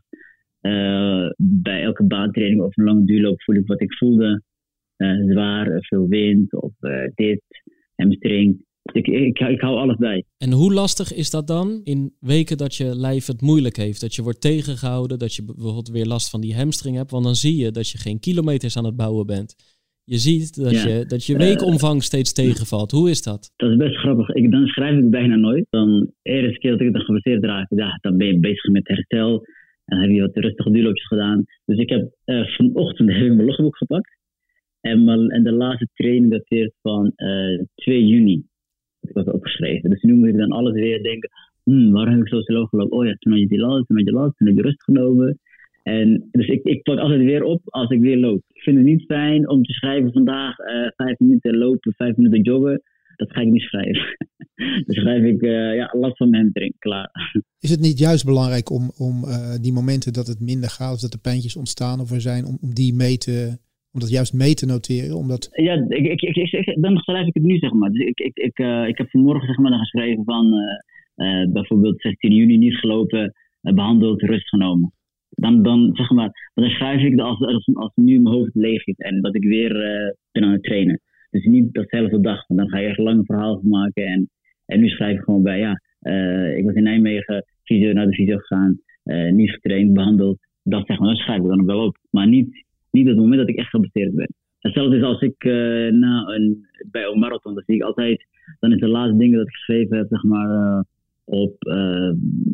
Bij elke baantraining of een lange duurloop voel ik wat ik voelde. Zwaar, veel wind of dit, hamstring. Ik, ik, ik hou alles bij. En hoe lastig is dat dan in weken dat je lijf het moeilijk heeft? Dat je wordt tegengehouden, dat je bijvoorbeeld weer last van die hamstring hebt. Want dan zie je dat je geen kilometers aan het bouwen bent. Je ziet dat, Ja. je, dat je weekomvang steeds tegenvalt. Hoe is dat? Dat is best grappig. Ik, dan schrijf ik bijna nooit. Dan eerste keer dat ik dan geblesseerd raak, ja, dan ben je bezig met herstel. En dan heb je wat rustige duurloopjes gedaan. Dus ik heb eh, vanochtend heb ik mijn logboek gepakt. En, mijn- en de laatste training dateert van eh 2 juni. Had opgeschreven. Dus nu moet ik dan alles weer denken. Hmm, waarom heb ik slow gelopen? Oh ja, toen had je die last, toen had je last, toen heb je rust genomen. En dus ik, ik pak altijd weer op als ik weer loop. Ik vind het niet fijn om te schrijven vandaag eh, vijf minuten lopen, vijf minuten joggen. Dat ga ik niet schrijven. Dan schrijf ik eh, ja, last van mijn hamstring, klaar. Is het niet juist belangrijk om, om eh, die momenten dat het minder gaat of dat er pijntjes ontstaan of er zijn, om, om die mee te, om dat juist mee te noteren? Omdat, Ja, ik, ik, ik, ik- dan schrijf ik het nu, zeg maar. Dus ik, ik, ik, eh, ik heb vanmorgen zeg maar, dan geschreven van eh, eh, bijvoorbeeld 16 juni niet gelopen, eh, behandeld, rust genomen. Dan, dan, zeg maar, dan schrijf ik als, als, nu mijn hoofd leeg is en dat ik weer ben aan het trainen. Dus niet dezelfde dag, want dan ga je echt lang verhaal maken. En, en nu schrijf ik gewoon bij, ja, ik was in Nijmegen, fysio, naar de fysio gegaan, niet getraind, behandeld. Dat zeg maar, dat schrijf ik dan wel op. Maar niet, niet het moment dat ik echt geblesseerd ben. Hetzelfde is als ik eh, na een, bij een marathon, dan zie ik altijd, dan is de laatste dingen dat ik geschreven heb, zeg maar, eh, op eh,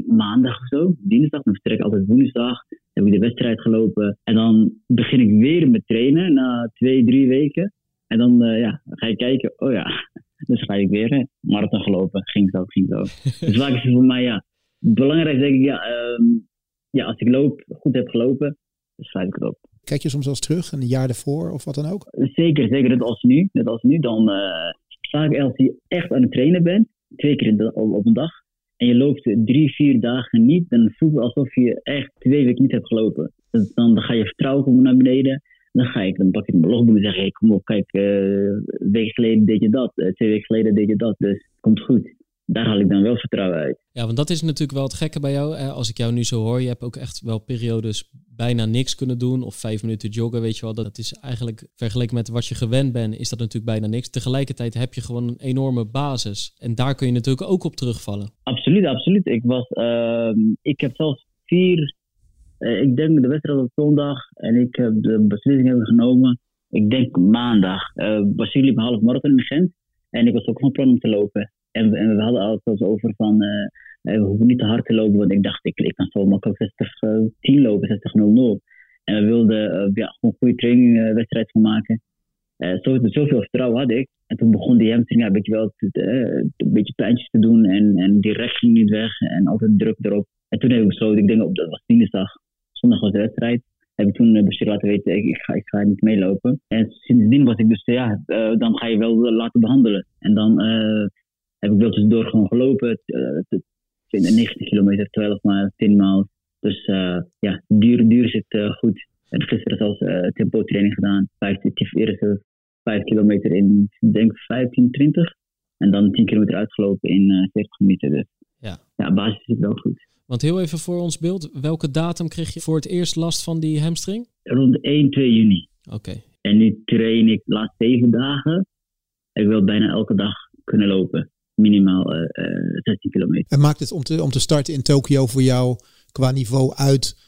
maandag of zo, dinsdag, dan vertrek ik altijd woensdag, heb ik de wedstrijd gelopen. En dan begin ik weer met trainen na twee, drie weken. En dan ja, ga je kijken, oh ja, dan schrijf ik weer, hè, marathon gelopen, ging zo, ging zo. dus vaak is het voor mij, ja, belangrijk denk ik, ja, ehm, ja, als ik loop, goed heb gelopen, dan schrijf ik het op. kijk je soms wel eens terug, een jaar ervoor of wat dan ook? Zeker, zeker. Net als nu. Net als nu. Dan eh, vaak als je echt aan het trainen bent, twee keer in de- op, op een dag, en je loopt drie, vier dagen niet, dan voelt het alsof je echt twee weken niet hebt gelopen. Dus dan, dan ga je vertrouwen komen naar beneden. Dan ga ik, dan pak ik mijn logboek en zeg ik, kom op, kijk, eh, een week geleden deed je dat, eh, twee weken geleden deed je dat, dus het komt goed. Daar haal ik dan wel vertrouwen uit. Ja, want dat is natuurlijk wel het gekke bij jou. Eh, Als ik jou nu zo hoor, je hebt ook echt wel periodes bijna niks kunnen doen. Of vijf minuten joggen, weet je wel. Dat is eigenlijk, vergeleken met wat je gewend bent, is dat natuurlijk bijna niks. Tegelijkertijd heb je gewoon een enorme basis. En daar kun je natuurlijk ook op terugvallen. Absoluut, absoluut. Ik, was, ehm, ik heb zelfs vier, eh, ik denk de wedstrijd op zondag en ik heb de beslissing hebben genomen, ik denk maandag. Uh, liep een half marathon in Gent en ik was ook van plan om te lopen. En, en we hadden al zelfs over van, eh, we hoeven niet te hard te lopen, want ik dacht, ik, ik kan zo makkelijk 60, eh, 10 lopen, 60, 0, En we wilden eh, ja, gewoon een goede trainingwedstrijd van maken. Eh, zo, zoveel vertrouwen had ik. En toen begon die hamstring ja, een beetje wel te, een beetje pijntjes te doen. En, en die recht ging niet weg. En altijd druk erop. En toen heb ik besloten, ik denk op dat was dinsdag. Zondag was de wedstrijd. Heb ik toen bestuur laten weten, ik, ik, ga, ik ga niet meelopen. En sindsdien was ik dus, ja, dan ga je wel laten behandelen. En dan heb ik wel tussendoor gewoon gelopen. Uh, 19 kilometer, 12 maal, 10 maal. Dus uh, ja, duur, duur zit uh, goed. En gisteren zelfs uh, tempo training gedaan. 15, eerste 5 kilometer in, denk 15, 20. En dan 10 kilometer uitgelopen in uh, 40 minuten. Dus ja, ja basis zit wel goed. Want heel even voor ons beeld, welke datum kreeg je voor het eerst last van die hamstring? Rond 1, 2 juni. Oké. Okay. En nu train ik de laatste zeven dagen. Ik wil bijna elke dag kunnen lopen. Minimaal uh, uh, 16 kilometer. En maakt het om te, om te starten in Tokio voor jou qua niveau uit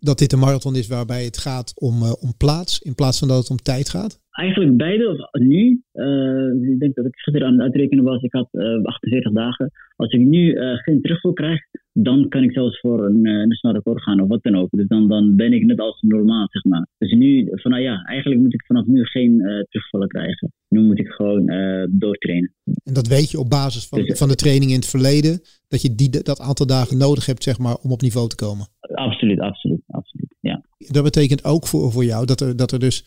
dat dit een marathon is waarbij het gaat om, uh, om plaats in plaats van dat het om tijd gaat? Eigenlijk beide. Nu, uh, ik denk dat ik gisteren aan het uitrekenen was, ik had uh, 48 dagen. Als ik nu geen terugval krijg, dan kan ik zelfs voor een nationaal record gaan of wat dan ook. Dus dan, dan ben ik net als normaal, zeg maar. Dus nu, van, nou ja, eigenlijk moet ik vanaf nu geen terugvallen krijgen. Nu moet ik gewoon doortrainen. En dat weet je op basis van, dus, van de training in het verleden, dat je die, dat aantal dagen nodig hebt, zeg maar, om op niveau te komen? Absoluut, absoluut. Dat betekent ook voor, voor jou dat er, dat er dus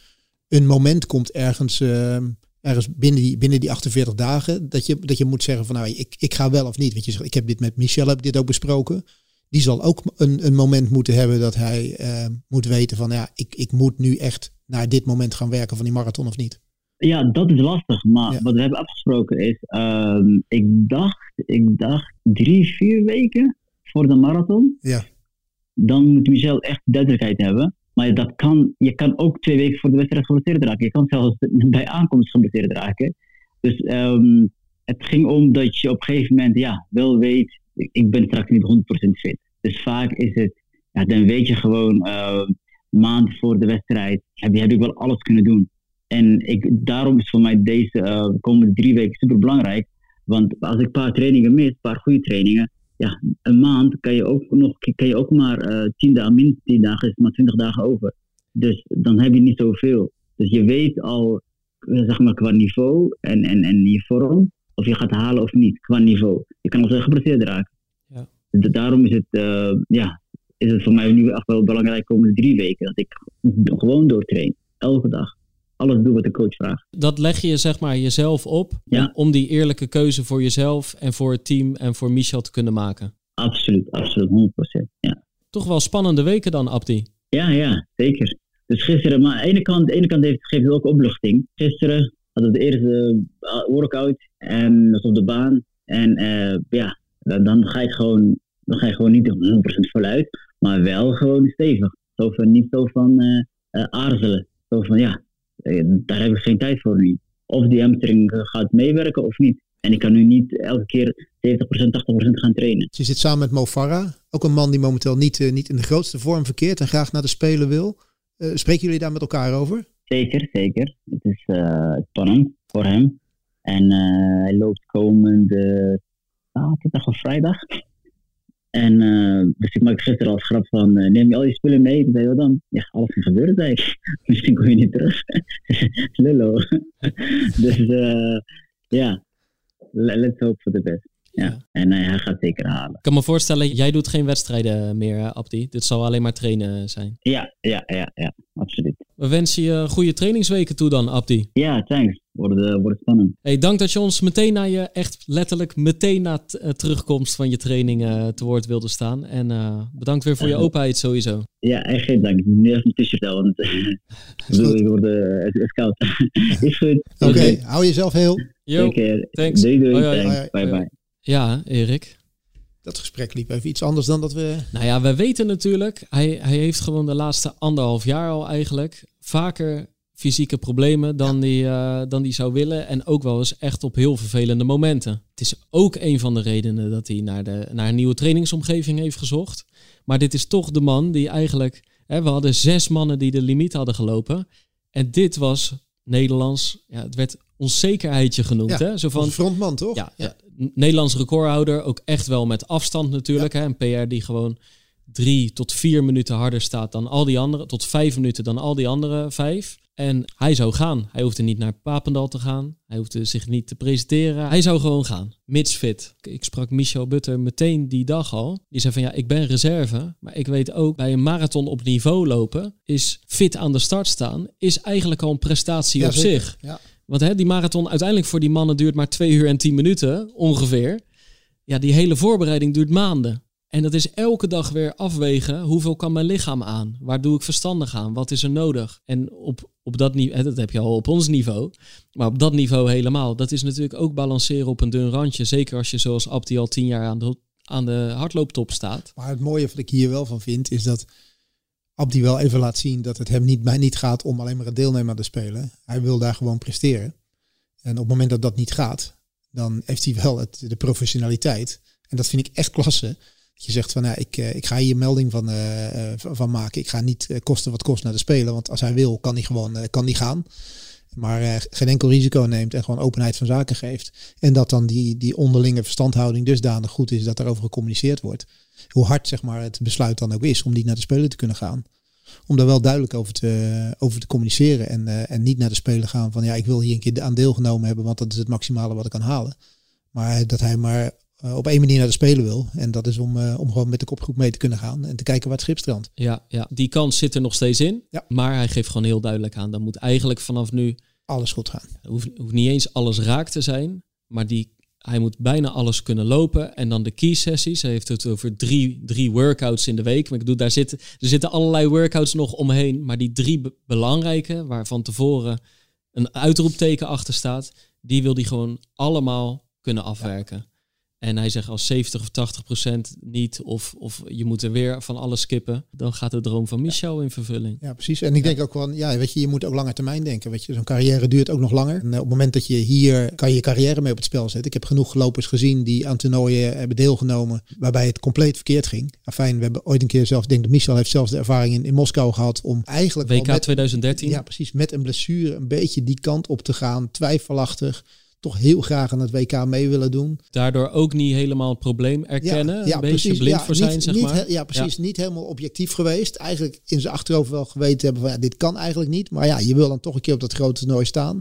een moment komt ergens, uh, ergens binnen, die, binnen die 48 dagen, dat je, dat je moet zeggen van nou, ik, ik ga wel of niet. Weet je, ik heb dit met Michel heb dit ook besproken. Die zal ook een, een moment moeten hebben dat hij uh, moet weten van ja, ik, ik moet nu echt naar dit moment gaan werken van die marathon of niet. Ja, dat is lastig. Maar ja. wat we hebben afgesproken is, uh, ik, dacht, ik dacht drie, vier weken voor de marathon. Ja. Dan moet Michel echt duidelijkheid hebben. Maar dat kan, je kan ook twee weken voor de wedstrijd geblesseerd raken. Je kan zelfs bij aankomst geblesseerd raken. Dus um, het ging om dat je op een gegeven moment ja, wel weet, ik ben straks niet 100% fit. Dus vaak is het, ja, dan weet je gewoon, uh, maand voor de wedstrijd heb, heb ik wel alles kunnen doen. En ik, daarom is voor mij deze uh, komende drie weken super belangrijk. Want als ik een paar trainingen mis, een paar goede trainingen, ja, een maand kan je ook, nog, kan je ook maar uh, 10 dagen, minstens 10 dagen, is maar 20 dagen over. Dus dan heb je niet zoveel. Dus je weet al, zeg maar, qua niveau en, en, en je vorm, of je gaat halen of niet, qua niveau. Je kan al geblesseerd raken. Ja. Dus daarom is het, uh, ja, is het voor mij nu echt wel belangrijk de komende drie weken. Dat ik gewoon doortrain, elke dag alles doe wat de coach vraagt. Dat leg je zeg maar jezelf op ja. om, die eerlijke keuze voor jezelf en voor het team en voor Michel te kunnen maken. Absoluut, absoluut, 100%. Ja. Toch wel spannende weken dan, Abdi? Ja, ja, zeker. Dus gisteren, maar aan de ene kant, de ene kant heeft, geeft het ook opluchting. Gisteren hadden we de eerste workout en was op de baan. En uh, ja, dan ga je gewoon, dan ga je gewoon niet 100% voluit, maar wel gewoon stevig. Zo van, niet zo van uh, uh, aarzelen. Zo van, ja, eh, daar heb ik geen tijd voor nu. Of die hamstring gaat meewerken of niet. En ik kan nu niet elke keer 70%, 80% gaan trainen. Je zit samen met Mo Farah, ook een man die momenteel niet, uh, niet in de grootste vorm verkeert en graag naar de Spelen wil. Uh, spreken jullie daar met elkaar over? Zeker, zeker. Het is uh, spannend voor hem. En hij loopt komende zaterdag of vrijdag. En uh, dus ik maakte gisteren al grap van, uh, neem je al je spullen mee? Toen zei je dan, ja, alles kan gebeuren, zei ik. Misschien kom je niet terug. Lullo. dus uh, ja, let's hope for the best. Ja. En hij gaat zeker halen. Ik kan me voorstellen, jij doet geen wedstrijden meer, Abdi. Dit zal alleen maar trainen zijn. Ja, ja, ja, ja, absoluut. We wensen je goede trainingsweken toe dan, Abdi. Ja, thanks. Wordt, uh, wordt spannend. Hey, dank dat je ons meteen na je, echt letterlijk meteen na t, uh, terugkomst van je training uh, te woord wilde staan. En bedankt weer voor je openheid sowieso. Ja, echt geen dank. Ik moet nu even mijn t-shirt aan, want ik word het is koud. is goed. Oké, okay. hou jezelf heel. Yo, thanks. Doei, doei. Hoi, hoi. Thanks. Bye, bye. Ja, Erik. Dat gesprek liep even iets anders dan dat we. Nou ja, we weten natuurlijk, hij, hij heeft gewoon de laatste anderhalf jaar al eigenlijk vaker fysieke problemen dan, ja. die, uh, dan die zou willen. En ook wel eens echt op heel vervelende momenten. Het is ook een van de redenen dat hij naar, de, naar een nieuwe trainingsomgeving heeft gezocht. Maar dit is toch de man die eigenlijk. Hè, we hadden zes mannen die de limiet hadden gelopen. En dit was Nederlands. Ja, het werd onzekerheidje genoemd. Ja, hè? Zo van, frontman, toch? Ja, ja. Nederlands recordhouder. Ook echt wel met afstand natuurlijk. Hè? Een PR die gewoon drie tot vier minuten harder staat dan al die andere. Tot vijf minuten dan al die andere vijf. En hij zou gaan. Hij hoefde niet naar Papendal te gaan. Hij hoefde zich niet te presenteren. Hij zou gewoon gaan. Mits fit. Ik sprak Michel Butter meteen die dag al. Die zei van ja, ik ben reserve. Maar ik weet ook, bij een marathon op niveau lopen... is fit aan de start staan... is eigenlijk al een prestatie ja, op zeker. zich. Ja. Want hè, die marathon uiteindelijk voor die mannen duurt maar twee uur en tien minuten ongeveer. Ja, die hele voorbereiding duurt maanden. En dat is elke dag weer afwegen. Hoeveel kan mijn lichaam aan? Waar doe ik verstandig aan? Wat is er nodig? En op, op dat niveau, dat heb je al op ons niveau. Maar op dat niveau helemaal. Dat is natuurlijk ook balanceren op een dun randje. Zeker als je zoals Abdi al tien jaar aan de, aan de hardlooptop staat. Maar het mooie wat ik hier wel van vind is dat Abdi wel even laat zien dat het hem niet, mij niet gaat om alleen maar het deelnemen aan de Spelen. Hij wil daar gewoon presteren. En op het moment dat dat niet gaat, dan heeft hij wel het, de professionaliteit. En dat vind ik echt klasse. Je zegt van, nou, ik, ik ga hier melding van, uh, van maken. Ik ga niet kosten wat kost naar de Spelen. Want als hij wil, kan hij gewoon kan hij gaan maar geen enkel risico neemt en gewoon openheid van zaken geeft. En dat dan die, die onderlinge verstandhouding dusdanig goed is dat erover gecommuniceerd wordt. Hoe hard zeg maar, het besluit dan ook is om niet naar de Spelen te kunnen gaan. Om daar wel duidelijk over te, over te communiceren en, en niet naar de Spelen gaan van ja, ik wil hier een keer aan deelgenomen hebben, want dat is het maximale wat ik kan halen. Maar dat hij maar uh, op één manier naar de Spelen wil. En dat is om, uh, om gewoon met de kopgroep mee te kunnen gaan en te kijken waar het schip strandt. Ja, ja, die kans zit er nog steeds in. Ja. Maar hij geeft gewoon heel duidelijk aan. Dan moet eigenlijk vanaf nu... Alles goed gaan. Hoeft, hoeft niet eens alles raak te zijn. Maar die, hij moet bijna alles kunnen lopen. En dan de key sessies. Hij heeft het over drie, drie workouts in de week. Maar ik bedoel, daar zitten, er zitten allerlei workouts nog omheen. Maar die drie be belangrijke, waar van tevoren een uitroepteken achter staat. Die wil hij gewoon allemaal kunnen afwerken. Ja. En hij zegt als 70 of 80 procent niet, of, of je moet er weer van alles skippen, dan gaat de droom van Michel in vervulling. Ja, precies. En ik denk ook wel, ja, weet je, je moet ook langer termijn denken. Weet je, zo'n carrière duurt ook nog langer. En op het moment dat je hier kan je je carrière mee op het spel zetten. Ik heb genoeg lopers gezien die aan toernooien hebben deelgenomen, waarbij het compleet verkeerd ging. Fijn, we hebben ooit een keer zelfs, ik denk dat Michel heeft zelfs de ervaring in, in Moskou gehad om eigenlijk. WK met, 2013. Ja, precies. Met een blessure een beetje die kant op te gaan, twijfelachtig toch heel graag aan het WK mee willen doen. Daardoor ook niet helemaal het probleem erkennen. Ja, ja, een beetje precies, blind ja, voor zijn, niet, zeg niet, maar. Ja, precies. Niet helemaal objectief geweest. Eigenlijk in zijn achterhoofd wel geweten hebben van ja, dit kan eigenlijk niet. Maar ja, je wil dan toch een keer op dat grote toernooi staan.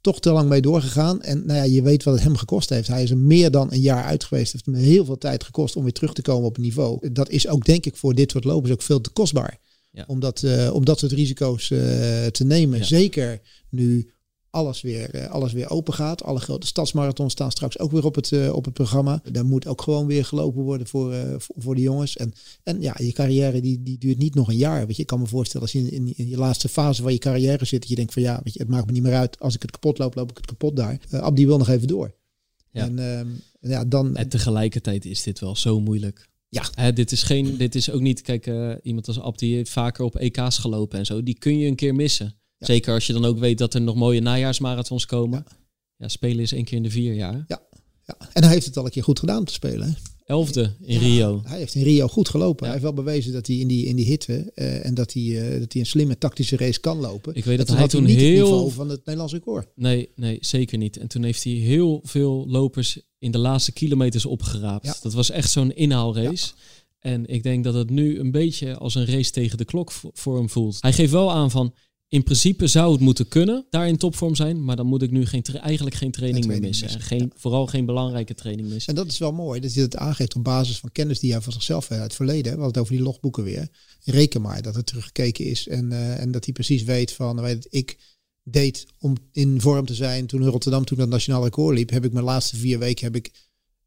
Toch te lang mee doorgegaan. En nou ja, je weet wat het hem gekost heeft. Hij is er meer dan een jaar uit geweest. Het heeft hem heel veel tijd gekost om weer terug te komen op het niveau. Dat is ook denk ik voor dit soort lopers ook veel te kostbaar. Ja. Om, dat, uh, om dat soort risico's uh, te nemen. Ja. Zeker nu alles weer, uh, alles weer open gaat. Alle grote stadsmarathons staan straks ook weer op het, uh, op het programma. Daar moet ook gewoon weer gelopen worden voor, uh, voor, voor, de jongens. En, en ja, je carrière die, die duurt niet nog een jaar. Weet je, ik kan me voorstellen als je in, in, in je laatste fase van je carrière zit, dat je denkt van ja, weet je, het maakt me niet meer uit. Als ik het kapot loop, loop ik het kapot daar. Uh, Abdi wil nog even door. Ja. En uh, ja, dan... En tegelijkertijd is dit wel zo moeilijk. Ja. Hè, dit, is geen, dit is ook niet, kijk, uh, iemand als Abdi heeft vaker op EK's gelopen en zo. Die kun je een keer missen. Ja. Zeker als je dan ook weet dat er nog mooie najaarsmarathons komen. Ja, Ja. spelen is één keer in de vier jaar. Ja. ja. En hij heeft het al een keer goed gedaan te spelen. Hè? Elfde in Rio. Hij heeft in Rio goed gelopen. Hij heeft wel bewezen dat hij in die, in die hitte uh, en dat hij, uh, dat hij een slimme tactische race kan lopen. Ik weet dat, dat hij had toen niet het heel... niveau van het Nederlands record. Nee, nee, zeker niet. En toen heeft hij heel veel lopers in de laatste kilometers opgeraapt. Dat was echt zo'n inhaalrace. En ik denk dat het nu een beetje als een race tegen de klok voor hem voelt. Hij geeft wel aan van, in principe zou het moeten kunnen, daar in topvorm zijn. Maar dan moet ik nu geen eigenlijk geen training, meer missen. missen, En geen, vooral geen belangrijke training missen. En dat is wel mooi, dat hij het aangeeft op basis van kennis die hij van zichzelf heeft uit het verleden. We hadden het over die logboeken weer. Reken maar dat er teruggekeken is en, uh, en dat hij precies weet van, weet het, ik deed om in vorm te zijn toen Rotterdam, toen dat nationaal record liep, heb ik mijn laatste vier weken heb ik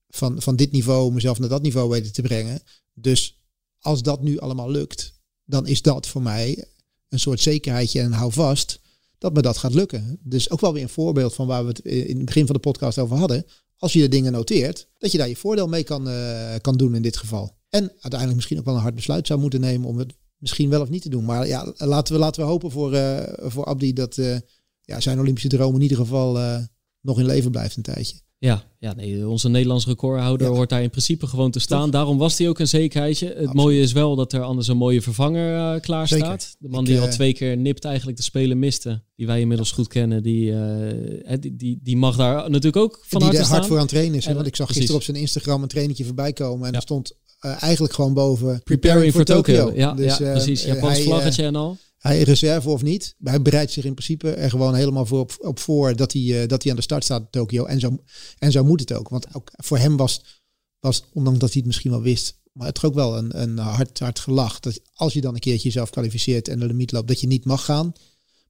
van, van dit niveau mezelf naar dat niveau weten te brengen. Dus als dat nu allemaal lukt, dan is dat voor mij een soort zekerheidje en hou vast dat me dat gaat lukken. Dus ook wel weer een voorbeeld van waar we het in het begin van de podcast over hadden. Als je de dingen noteert, dat je daar je voordeel mee kan, uh, kan doen in dit geval. En uiteindelijk misschien ook wel een hard besluit zou moeten nemen om het misschien wel of niet te doen. Maar ja, laten we, laten we hopen voor, uh, voor Abdi dat uh, ja, zijn Olympische droom in ieder geval nog in leven blijft een tijdje. Ja, ja nee, onze Nederlands recordhouder ja. hoort daar in principe gewoon te staan. Toch? Daarom was hij ook een zekerheidje. Het Absoluut. mooie is wel dat er anders een mooie vervanger uh, klaar Zeker. staat. De man Ik, die al twee keer nipt eigenlijk de spelen miste. Die wij inmiddels ja. goed kennen. Die, uh, die, die, die mag daar natuurlijk ook van die harte er staan. hard voor aan het trainen is. Hè? Want ik zag gisteren op zijn Instagram een trainetje voorbij komen. En ja. er stond eigenlijk gewoon boven... Preparing for Tokyo. Tokyo. Ja, dus, ja, precies. Japans vlaggetje en al hij reserve of niet. Hij bereidt zich in principe er gewoon helemaal voor op, op voor dat hij, uh, dat hij aan de start staat in Tokio. En zo, en zo moet het ook. Want ook voor hem was, was, ondanks dat hij het misschien wel wist, maar het ook wel een, een hard, hard gelach. Dat als je dan een keertje jezelf kwalificeert en de limiet loopt, dat je niet mag gaan.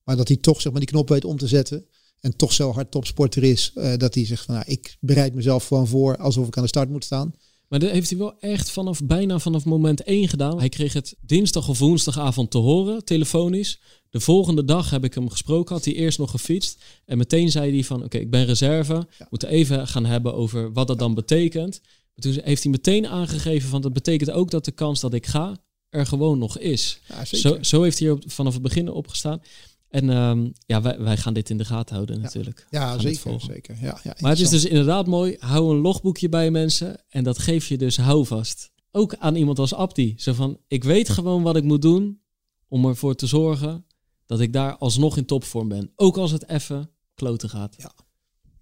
Maar dat hij toch zeg maar, die knop weet om te zetten. En toch zo hard topsporter is, uh, dat hij zegt van nou, ik bereid mezelf gewoon voor alsof ik aan de start moet staan. Maar dat heeft hij wel echt vanaf bijna vanaf moment 1 gedaan. Hij kreeg het dinsdag of woensdagavond te horen, telefonisch. De volgende dag heb ik hem gesproken, had hij eerst nog gefietst. En meteen zei hij van, oké, okay, ik ben reserve. Ja. We moeten even gaan hebben over wat dat dan betekent. Maar toen heeft hij meteen aangegeven van, dat betekent ook dat de kans dat ik ga er gewoon nog is. Ja. Zo, zo heeft hij er vanaf het begin opgestaan. En ehm, ja, wij, wij gaan dit in de gaten houden natuurlijk. Ja, zeker. zeker. Ja, ja, Maar het is dus inderdaad mooi. Hou een logboekje bij mensen. En dat geef je dus houvast. Ook aan iemand als Abdi. Zo van, ik weet gewoon wat ik moet doen om ervoor te zorgen dat ik daar alsnog in topvorm ben. Ook als het even kloten gaat.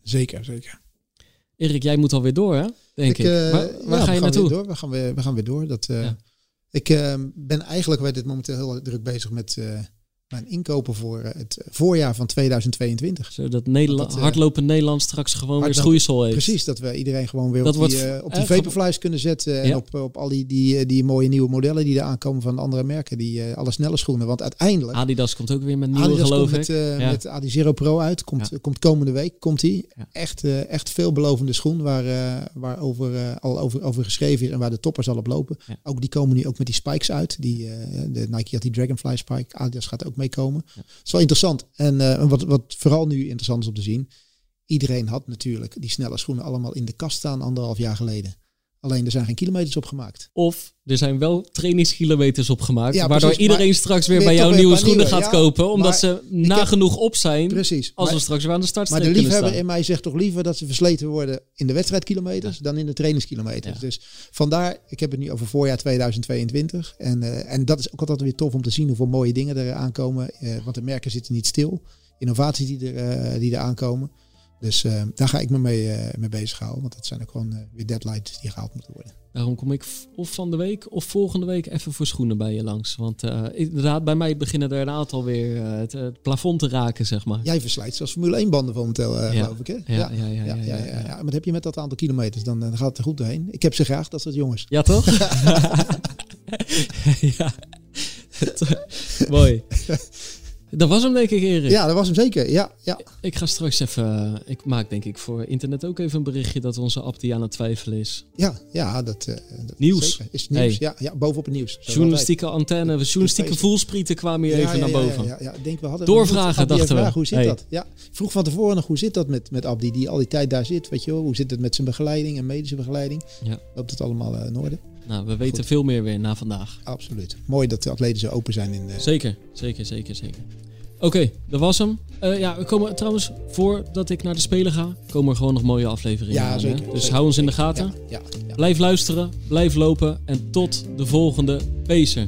Zeker, zeker. Erik, jij moet alweer door, hè? Denk ik. eh, waar waar ja, ga je naartoe? Door. We, gaan weer, we gaan weer door. Dat, eh, Ja. Ik eh, ben eigenlijk bij dit momenteel heel druk bezig met eh, mijn inkopen voor het voorjaar van 2022. Zodat Nederland, Dat, eh, hardlopend Nederland straks gewoon weer schoeisel heeft. Precies, dat we iedereen gewoon weer Dat op die, wordt eh, op die vaporflies kunnen zetten. En Ja. op, op al die, die, eh, die mooie nieuwe modellen die er aankomen van andere merken. Die alle snelle schoenen. Want uiteindelijk... Adidas komt ook weer met nieuwe, Adidas geloof komt ik. met, Ja. met Adi Zero Pro uit. Komt, Ja. komt komende week. Komt die. Echt, echt veelbelovende schoen waar, waar over, al over, over geschreven is en waar de toppers al op lopen. Ook die komen nu ook met die spikes uit. Die, de Nike had die Dragonfly spike. Adidas gaat ook meekomen. Ja. Is wel interessant. En eh, wat, wat vooral nu interessant is om te zien. Iedereen had natuurlijk die snelle schoenen allemaal in de kast staan anderhalf jaar geleden. Alleen er zijn geen kilometers op gemaakt. Of er zijn wel trainingskilometers opgemaakt. Ja, waardoor precies, iedereen maar straks weer weer bij jou nieuwe schoenen gaat ja. kopen. Omdat Maar ze nagenoeg op zijn. Precies. Als Maar- we straks weer aan de Maar startstreep de kunnen liefhebber staan. in mij zegt toch liever dat ze versleten worden in de wedstrijdkilometers dan in de trainingskilometers. Dus vandaar, ik heb het nu over voorjaar 2022. En, eh, en dat is ook altijd weer tof om te zien hoeveel mooie dingen er aankomen. Eh, want de merken zitten niet stil. Innovaties die er, eh, die er aankomen. Dus eh, daar ga ik me mee, eh, mee bezighouden. Want dat zijn ook gewoon eh, weer deadlines die gehaald moeten worden. Daarom kom ik of van de week of volgende week even voor schoenen bij je langs. Want inderdaad, bij mij beginnen er een aantal weer het, het plafond te raken, zeg maar. Jij verslijt zelfs Formule 1 banden momenteel, eh, Ja. geloof ik. Hè? Ja, ja, ja, ja, ja, ja. Maar dat heb je met dat aantal kilometers, dan, dan gaat het er goed doorheen. Ik heb ze graag, dat soort jongens. Ja, toch? ja. Mooi. Dat was hem denk ik, Erik. Ja, dat was hem zeker. Ja, ja. Ik ga straks even... Ik maak denk ik voor internet ook even een berichtje dat onze app die aan het twijfelen is. Ja, ja dat, eh, dat Nieuws. zeker. is nieuws. Hey. Ja, ja, bovenop het nieuws. Journalistieke antenne, journalistieke voelsprieten kwamen hier even Ja, naar boven. Ja, ja, denk, we hadden Doorvragen, Abdi dachten we. Hoe zit Hey. dat? Ja, vroeg van tevoren nog hoe zit dat met, met Abdi, die al die tijd daar zit. Weet je wel? Hoe zit het met zijn begeleiding en medische begeleiding? Ja. Loopt het allemaal eh, in orde? Nou, we weten Goed. veel meer weer na vandaag. Absoluut. Mooi dat de atleten zo open zijn in de... Zeker, zeker, zeker, zeker. Oké, dat was hem. Eh, ja, we komen trouwens, voordat ik naar de Spelen ga, komen er gewoon nog mooie afleveringen Ja, aan. hè? Dus zeker, hou ons in de gaten. Ja, ja, ja. Blijf luisteren, blijf lopen en tot de volgende Pacer.